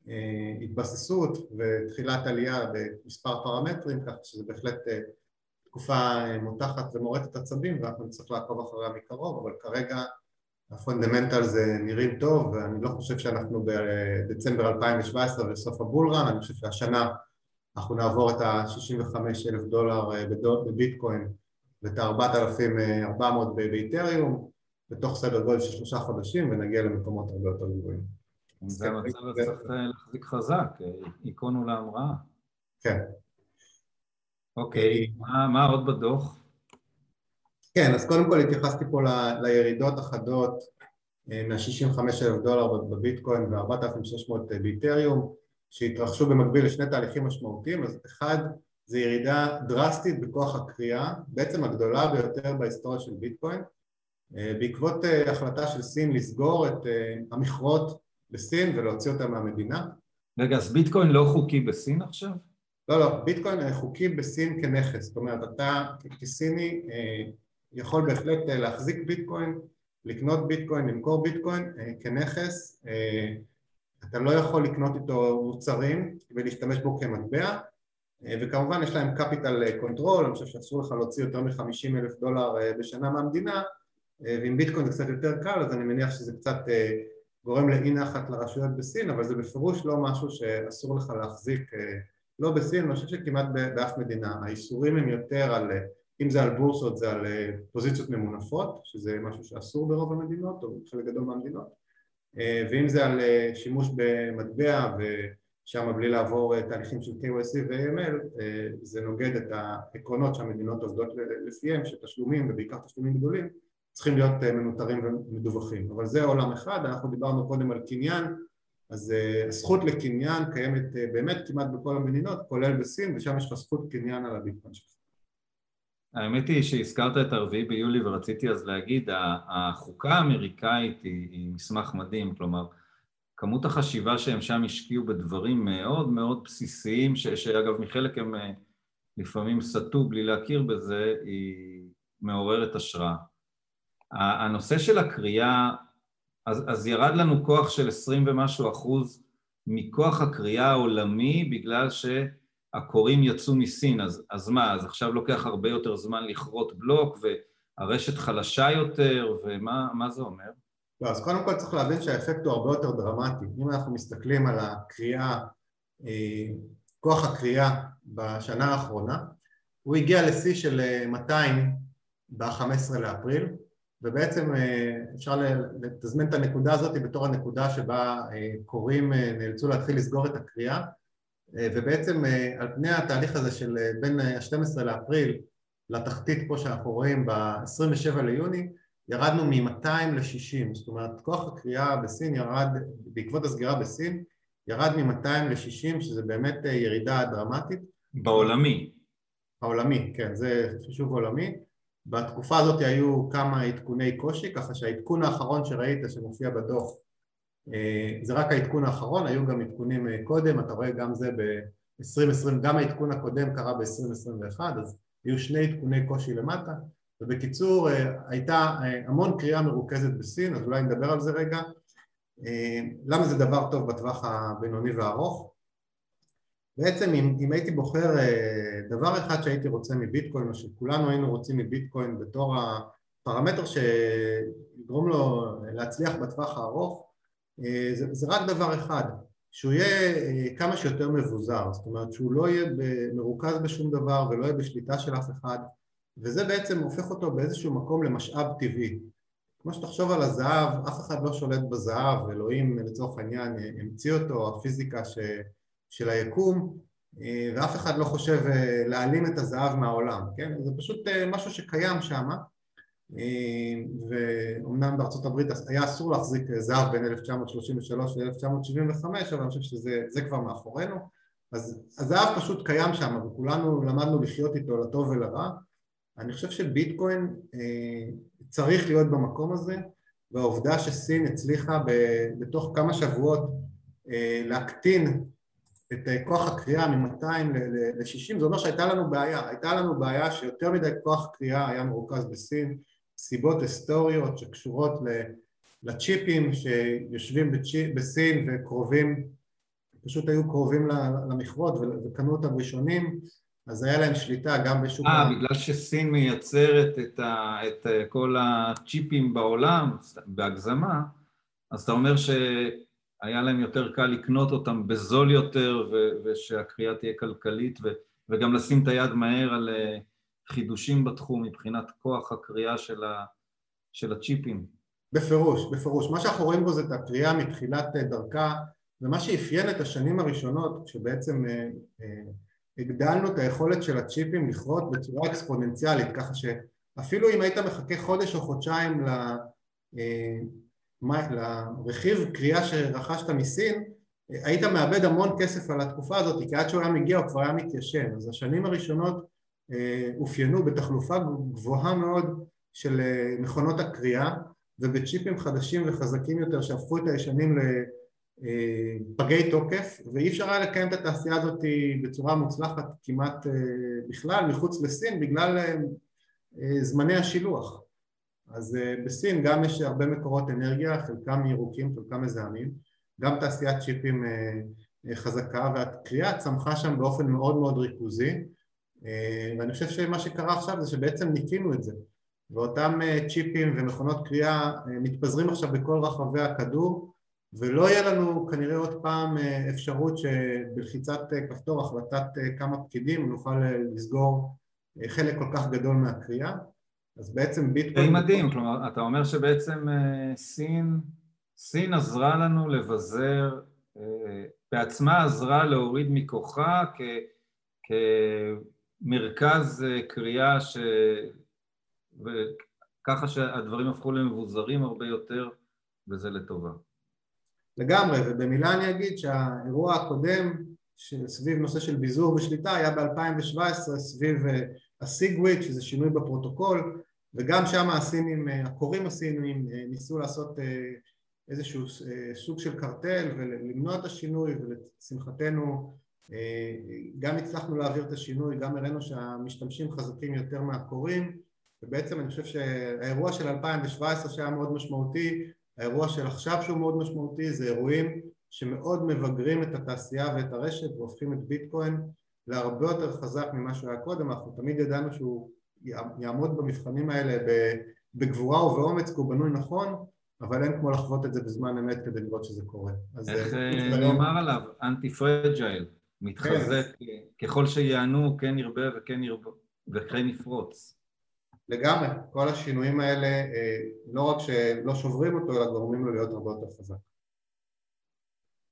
B: אה, התבססות ותחילת עלייה במספר פרמטרים, כך שזה בהחלט אה, תקופה אה, מותחת ומורטת עצבים ואנחנו נצטרך לעקוב אחריה מקרוב, אבל כרגע הפונדמנטל זה נראים טוב ואני לא חושב שאנחנו בדצמבר 2017 בסוף הבולרן, אני חושב שהשנה אנחנו נעבור את ה-65 אלף דולר בביטקוין ואת ה-4,400 באיתריום בתוך סדר גודל של שלושה חודשים ונגיע למקומות הרבה יותר גבוהים.
A: זה המצב צריך להחזיק חזק, היכונו להמראה.
B: כן.
A: אוקיי, מה עוד בדוח?
B: כן, אז קודם כל התייחסתי פה לירידות החדות אה, מה-65 אלף דולר בביטקוין ו-4,600 באיתריום שהתרחשו במקביל לשני תהליכים משמעותיים, אז אחד זה ירידה דרסטית בכוח הקריאה, בעצם הגדולה ביותר בהיסטוריה של ביטקוין אה, בעקבות אה, החלטה של סין לסגור את המכרות בסין ולהוציא אותם מהמדינה.
A: רגע, אז ביטקוין לא חוקי בסין עכשיו?
B: לא, לא, ביטקוין חוקי בסין כנכס, זאת אומרת אתה כסיני יכול בהחלט להחזיק ביטקוין לקנות ביטקוין, למכור ביטקוין אה, כנכס, אה, אתה לא יכול לקנות איתו מוצרים ולהשתמש בו כמטבע. אה, וכמובן יש להם capital control, אני חושב שאסור לך להוציא יותר מ-50 אלף דולר בשנה מהמדינה. ועם ביטקוין זה קצת יותר קל אז אני מניח שזה קצת גורם לאי נחת לרשויות בסין אבל זה בפירוש לא משהו שאסור לך להחזיק לא בסין, אני חושב שכמעט באף מדינה. האיסורים הם יותר על אם זה על בורסות זה על אה, פוזיציות ממונפות, שזה משהו שאסור ברוב המדינות או בחלק גדול מהמדינות, אה, ואם זה על אה, שימוש במטבע ושם בלי לעבור תהליכים של KYC ו-AML, זה נוגד את העקרונות שהמדינות עובדות לפיהם, שתשלומים ובעיקר תשלומים גדולים צריכים להיות מנוטרים ומדווחים, אבל זה עולם אחד, אנחנו דיברנו קודם על קניין, אז הזכות לקניין קיימת באמת כמעט בכל המדינות, כולל בסין, ושם יש לך זכות קניין על הביטקוין שלך.
A: האמת היא שהזכרת את הרביעי ביולי ורציתי אז להגיד, החוקה האמריקאית היא, היא מסמך מדהים, כלומר, כמות החשיבה שהם שם השקיעו בדברים מאוד מאוד בסיסיים, ש, שאגב מחלק הם אה, לפעמים סטו בלי להכיר בזה, היא מעוררת השראה. הנושא של הקריאה, אז, אז ירד לנו כוח של עשרים ומשהו אחוז מכוח הקריאה העולמי בגלל ש... הקוראים יצאו מסין, אז, אז מה, אז עכשיו לוקח הרבה יותר זמן לכרות בלוק והרשת חלשה יותר, ומה זה אומר?
B: לא, אז קודם כל צריך להבין שהאפקט הוא הרבה יותר דרמטי. אם אנחנו מסתכלים על הקריאה, אה, כוח הקריאה בשנה האחרונה, הוא הגיע לשיא של 200 אה, ב-15 לאפריל, ובעצם אה, אפשר לתזמן את הנקודה הזאת בתור הנקודה שבה קוראים נאלצו להתחיל לסגור את הקריאה. אה, ובעצם אה, על פני התהליך הזה של אה, בין ה-12 לאפריל לתחתית פה שאנחנו רואים ב-27 ליוני ירדנו מ-200 ל-60, זאת אומרת כוח הקריאה בסין ירד, בעקבות הסגירה בסין ירד מ-200 ל-60 שזה באמת ירידה דרמטית.
A: בעולמי.
B: העולמי, כן, זה חישוב עולמי בתקופה הזאת היו כמה עדכוני קושי ככה שהעדכון האחרון שראית שמופיע בדוח אה, זה רק העדכון האחרון, היו גם עדכונים אה, קודם, אתה רואה גם זה ב-2020, גם העדכון הקודם קרה ב-2021, אז היו שני עדכוני קושי למטה, ובקיצור אה, הייתה המון קריאה מרוכזת בסין, אז אולי נדבר על זה רגע. למה זה דבר טוב בטווח הבינוני והארוך? בעצם אם, אם הייתי בוחר דבר אחד שהייתי רוצה מביטקוין, או שכולנו היינו רוצים מביטקוין בתור הפרמטר שיגרום לו להצליח בטווח הארוך, אה, זה, זה רק דבר אחד, שהוא יהיה אה, כמה שיותר מבוזר, זאת אומרת שהוא לא יהיה מרוכז בשום דבר ולא יהיה בשליטה של אף אחד וזה בעצם הופך אותו באיזשהו מקום למשאב טבעי. כמו שתחשוב על הזהב, אף אחד לא שולט בזהב, אלוהים לצורך העניין המציא אותו, הפיזיקה ש, של היקום ואף אחד לא חושב אה, להעלים את הזהב מהעולם, כן? זה פשוט משהו שקיים שם ואומנם בארצות הברית היה אסור להחזיק זהב בין 1933 ל-1975 אבל אני חושב שזה כבר מאחורינו אז הזהב פשוט קיים שם וכולנו למדנו לחיות איתו לטוב ולרע אני חושב שביטקוין אה, צריך להיות במקום הזה והעובדה שסין הצליחה בתוך כמה שבועות אה, להקטין את אה, כוח הקריאה מ-200 ל-60 זה אומר שהייתה לנו בעיה, הייתה לנו בעיה שיותר מדי כוח קריאה היה מרוכז בסין. סיבות היסטוריות שקשורות לצ'יפים שיושבים בסין וקרובים, פשוט היו קרובים למכרות וקנו אותם ראשונים אז היה להם שליטה גם בשוק...
A: אה, בגלל שסין מייצרת את, ה, את כל הצ'יפים בעולם בהגזמה, אז אתה אומר ש... היה להם יותר קל לקנות אותם בזול יותר ושהקריאה תהיה כלכלית וגם לשים את היד מהר על חידושים בתחום מבחינת כוח הקריאה של, ה, של הצ'יפים.
B: בפירוש, בפירוש. מה שאנחנו רואים בו זה את הקריאה מתחילת דרכה ומה שאפיין את השנים הראשונות כשבעצם אה, אה, הגדלנו את היכולת של הצ'יפים לכרות בצורה אקספוננציאלית ככה שאפילו אם היית מחכה חודש או חודשיים ל, אה, לרכיב קריאה שרכשת מסין היית מאבד המון כסף על התקופה הזאת כי עד שהוא היה מגיע הוא כבר היה מתיישן. אז השנים הראשונות אופיינו בתחלופה גבוהה מאוד של מכונות הקריאה ובצ'יפים חדשים וחזקים יותר שהפכו את הישנים לפגי תוקף ואי אפשר היה לקיים את התעשייה הזאת בצורה מוצלחת כמעט אה, בכלל מחוץ לסין בגלל אה, זמני השילוח אז אה, בסין גם יש הרבה מקורות אנרגיה, חלקם ירוקים, חלקם מזהמים. גם תעשיית צ'יפים חזקה והקריאה צמחה שם באופן מאוד מאוד ריכוזי. ואני חושב שמה שקרה עכשיו זה שבעצם ניקינו את זה. ואותם אה, צ'יפים ומכונות קריאה אה, מתפזרים עכשיו בכל רחבי הכדור ולא יהיה לנו כנראה עוד פעם אה, אפשרות שבלחיצת כפתור החלטת כמה פקידים נוכל לסגור חלק כל כך גדול מהקריאה אז בעצם ביטקוין...
A: די מדהים, כלומר אתה אומר שבעצם סין, סין עזרה לנו לבזר, בעצמה עזרה להוריד מכוחה כמרכז קריאה ש... וככה שהדברים הפכו למבוזרים הרבה יותר, וזה לטובה.
B: לגמרי, ובמילה אני אגיד שהאירוע הקודם סביב נושא של ביזור ושליטה היה ב-2017 סביב אה, הסיגוויט, שזה שינוי בפרוטוקול, וגם שם הסינים, אה, הקוראים הסינים אה, ניסו לעשות איזשהו סוג של קרטל ולמנוע את השינוי, ולשמחתנו גם הצלחנו להעביר את השינוי, גם הראינו שהמשתמשים חזקים יותר מהקוראים ובעצם אני חושב שהאירוע של 2017 שהיה מאוד משמעותי, האירוע של עכשיו שהוא מאוד משמעותי זה אירועים שמאוד מבגרים את התעשייה ואת הרשת והופכים את ביטקוין להרבה יותר חזק ממה שהוא היה קודם, אנחנו תמיד ידענו שהוא יעמוד במבחנים האלה בגבורה ובאומץ כי הוא בנוי נכון אבל אין כמו לחוות את זה בזמן אמת כדי לראות שזה קורה.
A: איך אה, נאמר עליו? אנטי פרג'ייל, מתחזק, כן. ככל שיענו כן ירבה וכן ירבה וכן יפרוץ.
B: לגמרי, כל השינויים האלה אה, לא רק שלא שוברים אותו אלא גורמים לו להיות הרבה יותר חזק.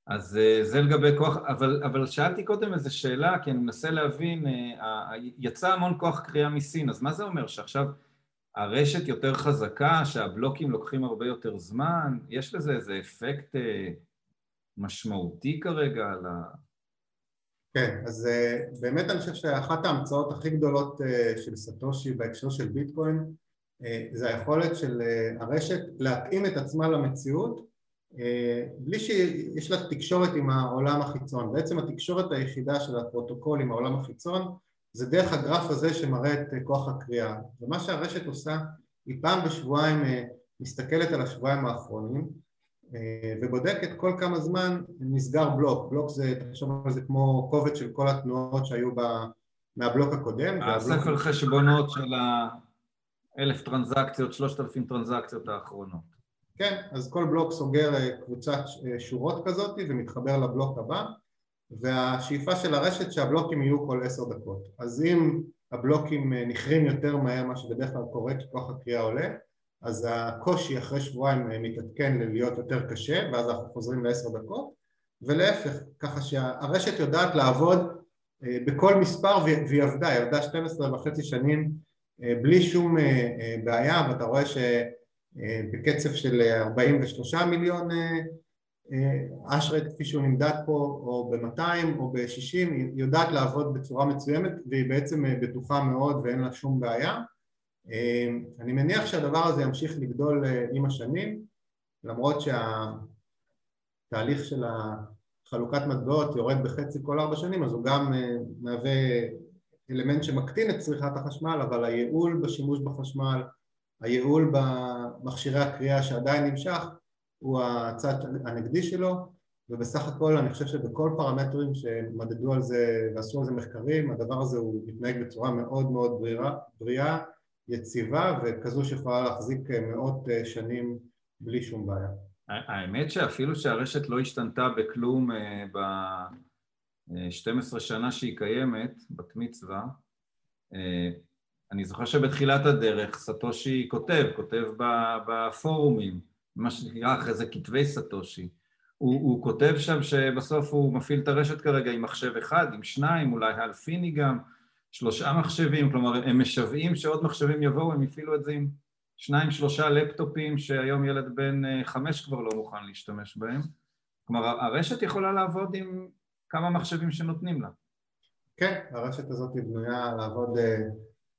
A: אז אה, זה לגבי כוח, אבל, אבל שאלתי קודם איזו שאלה כי אני מנסה להבין, אה, יצא המון כוח קריאה מסין, אז מה זה אומר? שעכשיו הרשת יותר חזקה, שהבלוקים לוקחים הרבה יותר זמן, יש לזה איזה אפקט משמעותי כרגע על ה...
B: כן, אז אה, באמת אני חושב שאחת ההמצאות הכי גדולות אה, של סטושי בהקשר של ביטקוין אה, זה היכולת של הרשת להתאים את עצמה למציאות בלי שיש לה תקשורת עם העולם החיצון. בעצם התקשורת היחידה של הפרוטוקול עם העולם החיצון זה דרך הגרף הזה שמראה את כוח הקריאה. ומה שהרשת עושה היא פעם בשבועיים מסתכלת על השבועיים האחרונים אה, ובודקת כל כמה זמן נסגר בלוק, בלוק זה, תחשוב על זה כמו קובץ של כל התנועות שהיו מהבלוק הקודם.
A: הספר חשבונות של האלף טרנזקציות, שלושת אלפים טרנזקציות האחרונות.
B: כן, אז כל בלוק סוגר אה, קבוצת אה, שורות כזאת ומתחבר לבלוק הבא והשאיפה של הרשת שהבלוקים יהיו כל עשר דקות. אז אם הבלוקים נכרים יותר מהר מה שבדרך כלל קורה כי כוח הקריאה עולה אז הקושי אחרי שבועיים מתעדכן להיות יותר קשה ואז אנחנו חוזרים לעשר דקות. ולהפך, ככה שהרשת יודעת לעבוד אה, בכל מספר והיא עבדה, היא עבדה 12 וחצי שנים אה, בלי שום אה, בעיה ואתה רואה שבקצב של 43 מיליון אשרד כפי שהוא נמדד פה או ב-200 או ב-60 היא יודעת לעבוד בצורה מצוימת והיא בעצם בטוחה מאוד ואין לה שום בעיה. אני מניח שהדבר הזה ימשיך לגדול אה, עם השנים למרות שהתהליך של חלוקת מטבעות יורד בחצי כל ארבע שנים אז הוא גם אה, מהווה אלמנט שמקטין את צריכת החשמל אבל הייעול בשימוש בחשמל, הייעול במכשירי הקריאה שעדיין נמשך הוא הצד הנגדי שלו ובסך הכל אני חושב שבכל פרמטרים שמדדו על זה ועשו על זה מחקרים הדבר הזה הוא מתנהג בצורה מאוד מאוד בריאה יציבה וכזו שיכולה להחזיק אה, מאות אה, שנים בלי שום בעיה.
A: האמת שאפילו שהרשת לא השתנתה בכלום ב-12 שנה שהיא קיימת, בת מצווה, אני זוכר שבתחילת הדרך סטושי כותב, כותב בפורומים, מה שנקרא אחרי זה כתבי סטושי. הוא, הוא כותב שם שבסוף הוא מפעיל את הרשת כרגע עם מחשב אחד, עם שניים, אולי אלפיני גם, שלושה מחשבים, כלומר הם משוועים שעוד מחשבים יבואו, הם יפעילו את זה עם שניים שלושה לפטופים שהיום ילד בן אה, חמש כבר לא מוכן להשתמש בהם. כלומר הרשת יכולה לעבוד עם כמה מחשבים שנותנים לה.
B: כן, הרשת הזאת בנויה לעבוד אה,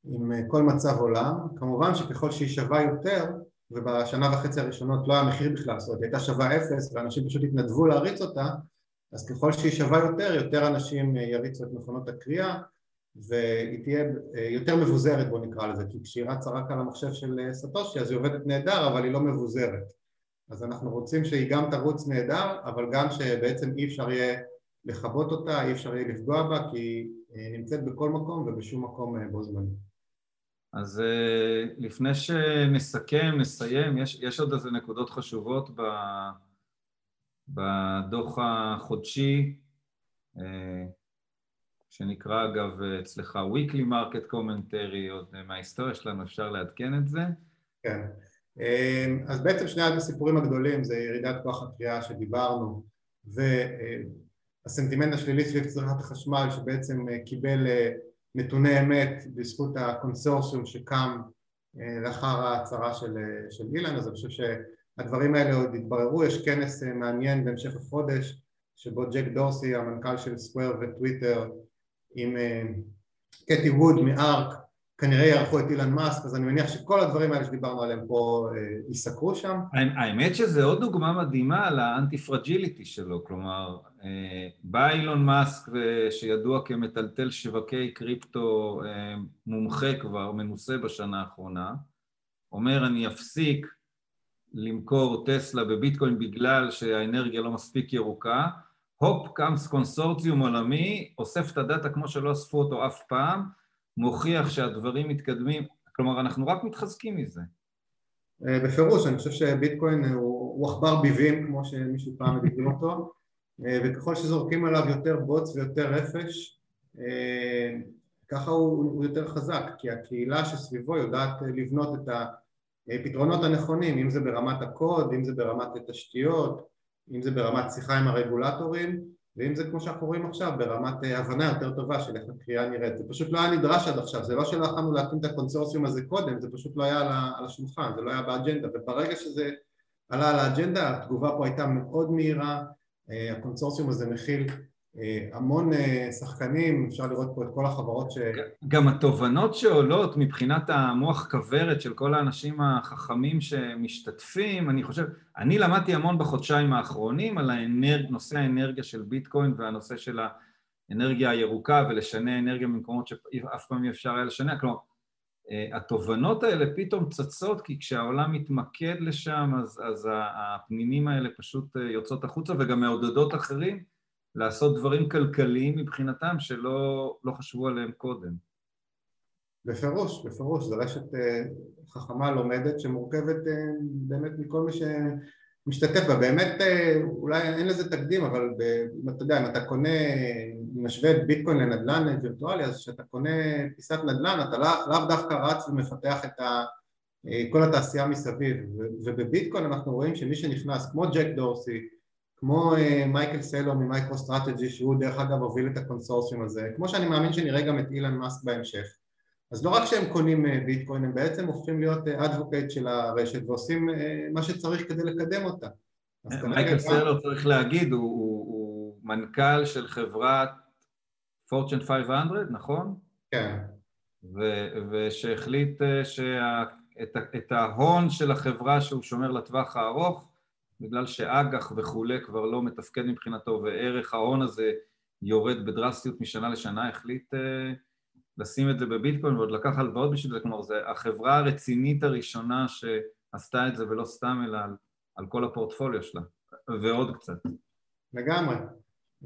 B: עם אה, כל מצב עולם, כמובן שככל שהיא שווה יותר ובשנה וחצי הראשונות לא היה מחיר בכלל, זאת אומרת היא הייתה שווה אפס ואנשים פשוט התנדבו להריץ אותה אז ככל שהיא שווה יותר, יותר אנשים יריצו את מכונות הקריאה והיא תהיה יותר מבוזרת בוא נקרא לזה כי כשהיא רצה רק על המחשב של סטושי אז היא עובדת נהדר אבל היא לא מבוזרת. אז אנחנו רוצים שהיא גם תרוץ נהדר אבל גם שבעצם אי אפשר יהיה לכבות אותה, אי אפשר יהיה לפגוע בה כי היא נמצאת בכל מקום ובשום מקום בו זמני
A: אז אה, לפני שנסכם, נסיים, יש, יש עוד איזה נקודות חשובות ב, בדוח החודשי, אה, שנקרא אגב אצלך weekly market commentary, עוד מההיסטוריה שלנו אפשר לעדכן את זה.
B: כן, אה, אז בעצם שני הסיפורים הגדולים זה ירידת כוח הקריאה שדיברנו והסנטימנט השלילי סביב צריכת החשמל שבעצם קיבל נתוני אמת בזכות הקונסורציום שקם אה, לאחר ההצהרה של, אה, של אילון, אז אני חושב שהדברים האלה עוד יתבררו, יש כנס אה, מעניין בהמשך החודש שבו ג'ק דורסי, המנכ"ל של סקוויר וטוויטר עם קטי ווד מ-ARK כנראה יערכו את אילון מאסק, אז אני מניח שכל הדברים האלה שדיברנו עליהם פה ייסקרו שם.
A: האמת שזה עוד דוגמה מדהימה ל antifragility שלו, כלומר בא אילון מאסק שידוע כמטלטל שווקי קריפטו אה, מומחה כבר, מנוסה בשנה האחרונה, אומר אני אפסיק למכור טסלה בביטקוין בגלל שהאנרגיה לא מספיק ירוקה, הופ קם קונסורציום עולמי, אוסף את ה data כמו שלא אספו אותו אף פעם, מוכיח שהדברים מתקדמים, כלומר אנחנו רק מתחזקים מזה.
B: אה, בפירוש, אני חושב שביטקוין הוא עכבר ביבים כמו שמישהו פעם הגדיר אותו. אה, וככל שזורקים עליו יותר בוץ ויותר רפש אה, ככה הוא, הוא יותר חזק כי הקהילה שסביבו יודעת לבנות את הפתרונות הנכונים אם זה ברמת הקוד, אם זה ברמת התשתיות, אם זה ברמת שיחה עם הרגולטורים ואם זה כמו שאנחנו רואים עכשיו ברמת אה, הבנה יותר טובה של איך הקריאה נראית. זה פשוט לא היה נדרש עד עכשיו זה לא שלא יכולנו להקים את הקונסורסיום הזה קודם זה פשוט לא היה על השולחן זה לא היה באג'נדה. וברגע שזה עלה על האג'נדה התגובה פה הייתה מאוד מהירה אה, הקונסורסיום הזה מכיל אה, המון אה, שחקנים, אפשר לראות פה את כל החברות ש...
A: גם התובנות שעולות מבחינת המוח כוורת של כל האנשים החכמים שמשתתפים, אני חושב, אני למדתי המון בחודשיים האחרונים על האנרג... נושא האנרגיה של ביטקוין והנושא של האנרגיה הירוקה ולשנה אנרגיה במקומות שאף פעם אי אפשר היה לשנע, כלומר התובנות האלה פתאום צצות כי כשהעולם מתמקד לשם אז, אז הפנינים האלה פשוט אה, יוצאות החוצה וגם מעודדות אחרים לעשות דברים כלכליים מבחינתם שלא לא חשבו עליהם קודם.
B: בפירוש, בפירוש, זו רשת אה, חכמה לומדת שמורכבת באמת מכל מי שמשתתף בה, באמת אולי אין לזה תקדים אבל אם אתה יודע אם אתה קונה משווה את ביטקוין לנדל"ן וירטואלי, אז כשאתה קונה פיסת נדל"ן אתה לאו לא דווקא רץ ומפתח את ה, אה, כל התעשייה מסביב, ובביטקוין אנחנו רואים שמי שנכנס כמו ג'ק דורסי, כמו אה, מייקל סיילור ממייקרו סטרטג'י שהוא דרך אגב הוביל את הקונסורציום הזה, כמו שאני מאמין שנראה גם את אילון מאסק בהמשך, אז לא רק שהם קונים אה, ביטקוין, הם בעצם הופכים להיות advocate של הרשת ועושים מה שצריך כדי לקדם אותה.
A: מייקל סלו צריך להגיד, הוא, הוא, הוא מנכ"ל של חברת פורצ'ן 500, נכון?
B: כן.
A: ושהחליט אה, שאת ההון של החברה שהוא שומר לטווח הארוך, בגלל שאג"ח וכולי כבר לא מתפקד מבחינתו וערך ההון הזה יורד בדרסטיות משנה לשנה, החליט uh, לשים את זה בביטקוין ועוד לקח הלוואות בשביל זה, כלומר זו החברה הרצינית הראשונה שעשתה את זה ולא סתם אלא על, על כל הפורטפוליו שלה, ועוד קצת.
B: לגמרי.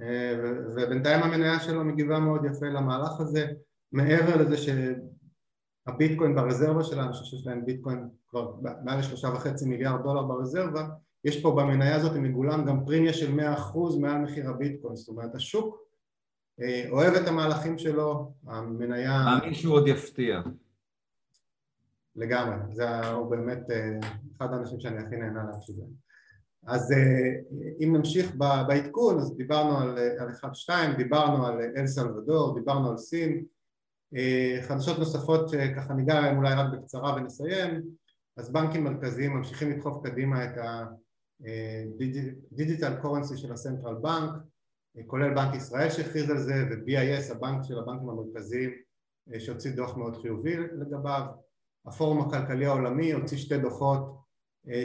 B: אה, ובינתיים המניה שלו מגיבה מאוד יפה למהלך הזה מעבר לזה שהביטקוין ברזרבה שלנו, אני חושב שיש להם ביטקוין כבר מעל לשלושה וחצי מיליארד דולר ברזרבה יש פה במניה הזאת מגולם גם פרימיה של 100% מעל מחיר הביטקוין, זאת אומרת השוק אה, אוהב את המהלכים שלו, המניה...
A: מאמין שהוא עוד יפתיע.
B: לגמרי, זה הוא באמת אה, אחד האנשים שאני הכי נהנה להקשיב להם. אז אה, אם נמשיך בעדכון, אז דיברנו על, על 1-2, דיברנו על אל סלבדור, דיברנו על סין, חדשות נוספות שככה ניגע להם אולי רק בקצרה ונסיים, אז בנקים מרכזיים ממשיכים לדחוף קדימה את ה-digital currency של הסנטרל בנק, כולל בנק ישראל שהכריז על זה ו-BIS הבנק של הבנקים המרכזיים אה, שהוציא דוח מאוד חיובי לגביו. הפורום הכלכלי העולמי הוציא שתי דוחות אה,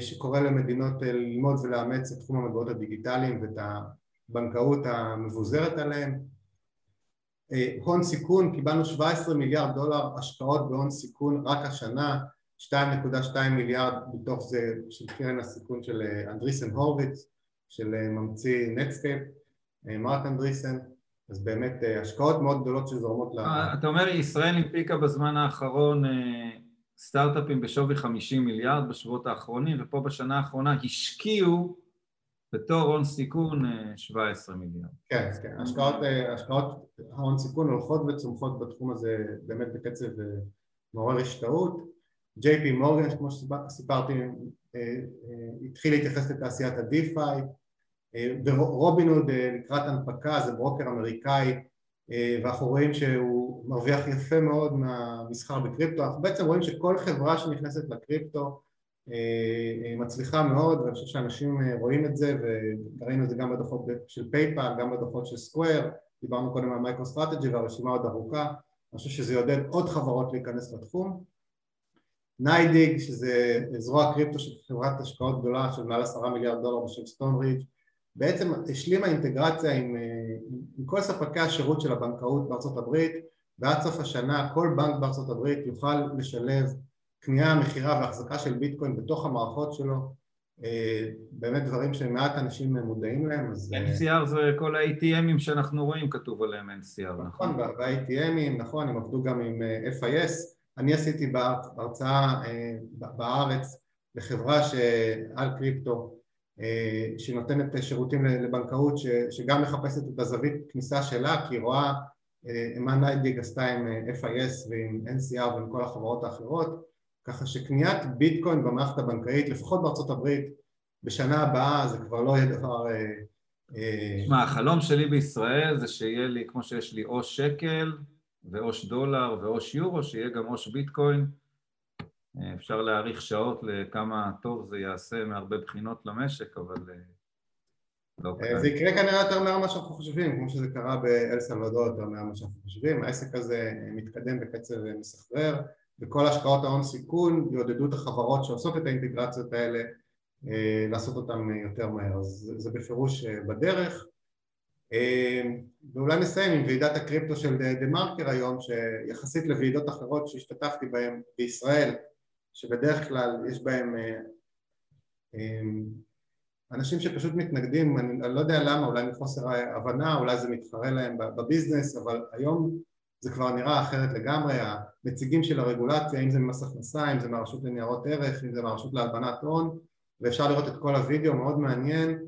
B: שקורא למדינות אה, ללמוד ולאמץ את תחום המטבעות הדיגיטליים ואת הבנקאות המבוזרת עליהם. הון סיכון, קיבלנו 17 מיליארד דולר השקעות בהון סיכון רק השנה 2.2 מיליארד בתוך זה של קרן הסיכון של אנדריסן הורוביץ של ממציא נטסקייפ אה, מרק אנדריסן, אז באמת אה, השקעות מאוד גדולות שזורמות ל...
A: אה, אתה אומר ישראל הנפיקה בזמן האחרון סטארט-אפים בשווי 50 מיליארד בשבועות האחרונים ופה בשנה האחרונה השקיעו בתור הון סיכון 17 מיליארד.
B: כן, כן, השקעות, השקעות ההון סיכון הולכות וצומחות בתחום הזה באמת בקצב מעורר השתאות. ג'יי פי מורגן, כמו שסיפרתי, התחיל להתייחס לתעשיית ה-DeFi ורובינהוד אה, לקראת הנפקה זה ברוקר אמריקאי אה, ואנחנו רואים שהוא מרוויח יפה מאוד מהמסחר בקריפטו, אנחנו בעצם רואים שכל חברה שנכנסת לקריפטו אה, מצליחה מאוד ואני חושב שאנשים רואים את זה וראינו את זה גם בדוחות של פייפאל, גם בדוחות של סקוויר, דיברנו קודם על מייקרו סטרטג'י והרשימה עוד ארוכה, אני חושב שזה יעודד עוד חברות להיכנס לתחום. ניידיג שזה זרוע קריפטו של חברת השקעות גדולה של מעל עשרה מיליארד דולר בשם סטון רידג' בעצם השלימה אינטגרציה עם, אה, עם כל ספקי השירות של הבנקאות בארצות הברית ועד סוף השנה כל בנק בארצות הברית יוכל לשלב קנייה, מכירה והחזקה של ביטקוין בתוך המערכות שלו אה, באמת דברים שמעט אנשים מודעים להם אז...
A: NCR אה, זה כל ה-ATMים שאנחנו רואים כתוב עליהם NCR, נכון?
B: נכון, וה-ATMים, נכון, הם עבדו גם עם FIS אני עשיתי בהרצאה בארץ לחברה שעל קריפטו אה, שנותנת שירותים לבנקאות שגם מחפשת את הזווית כניסה שלה כי היא רואה אה, מה ניידיג עשתה עם אה, FIS ועם NCR ועם כל החברות האחרות ככה שקניית ביטקוין במערכת הבנקאית לפחות בארצות הברית בשנה הבאה זה כבר לא יהיה דבר
A: תשמע, החלום שלי בישראל זה שיהיה לי, כמו שיש לי או שקל ואוש דולר ואוש יורו, שיהיה גם אוש ביטקוין אפשר להאריך שעות לכמה טוב זה יעשה מהרבה בחינות למשק, אבל אה.
B: זה יקרה כנראה יותר מהר ממה שאנחנו חושבים, כמו שזה קרה באל סלוודור יותר מהר ממה שאנחנו חושבים, העסק הזה מתקדם בקצב מסחרר, וכל השקעות ההון סיכון יעודדו את החברות שעושות את האינטגרציות האלה אה, לעשות אותן יותר מהר, אז זה בפירוש אה, בדרך. ואולי נסיים עם ועידת הקריפטו של דה מרקר היום, שיחסית לוועידות אחרות שהשתתפתי בהן בישראל שבדרך כלל יש אה, אה, אנשים שפשוט מתנגדים, אני, אני לא יודע למה, אולי מחוסר הבנה, אולי זה מתחרה להם בביזנס, אבל היום זה כבר נראה אחרת לגמרי, הנציגים של הרגולציה, אם זה ממס הכנסה, אם זה מהרשות לניירות ערך, אם זה מהרשות להלבנת הון, ואפשר לראות את כל הוידאו, מאוד מעניין,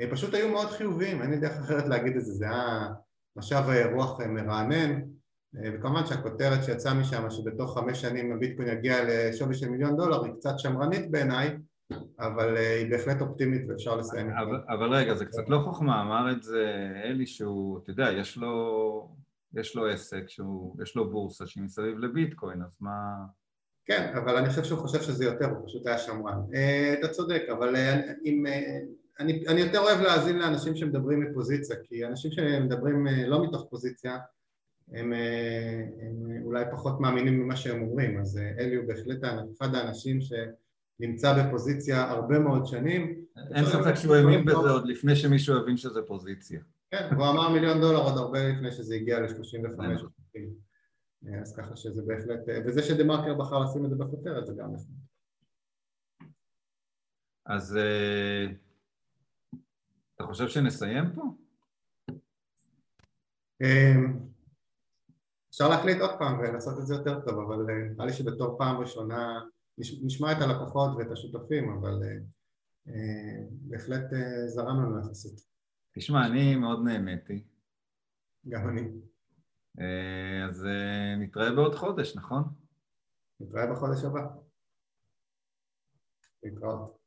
B: אה, פשוט היו מאוד חיוביים, אין לי דרך אחרת להגיד את זה, זה היה משב רוח מרענן, אה, וכמובן שהכותרת שיצאה משם שבתוך חמש שנים הביטקוין יגיע לשווי של מיליון דולר היא קצת שמרנית בעיניי אבל אה, היא בהחלט אופטימית ואפשר לסיים
A: אבל, אבל רגע זה קצת לא חוכמה אמר את זה אלי שהוא אתה יודע יש לו יש לו עסק שהוא יש לו בורסה שהיא מסביב לביטקוין אז מה?
B: כן אבל אני חושב שהוא חושב שזה יותר הוא פשוט היה שמרן. אה, אתה צודק אבל אם אני, אני יותר אוהב להאזין לאנשים שמדברים מפוזיציה כי אנשים שמדברים לא מתוך פוזיציה הם, אה, הם אולי פחות מאמינים ממה שהם אומרים, אז אה, אלי הוא בהחלט אחד האנשים שנמצא בפוזיציה הרבה מאוד שנים.
A: אין ספק שהוא האמין בזה עוד לפני שמישהו הבין שזה פוזיציה.
B: כן, הוא אמר מיליון דולר עוד הרבה לפני שזה הגיע ל-35 אה, אז ככה שזה בהחלט, וזה שדה מרקר בחר לשים את זה בכותרת זה גם נחמד.
A: אז אתה חושב שנסיים פה?
B: אפשר להקליט עוד פעם ולעשות את זה יותר טוב, אבל אה, נראה לי שבתור פעם ראשונה נשמע את הלקוחות ואת השותפים, אבל אה, בהחלט זרם לנו יחסית.
A: תשמע, אני מאוד נהניתי.
B: גם אני.
A: אז נתראה בעוד חודש, נכון?
B: נתראה בחודש הבא. להתראות.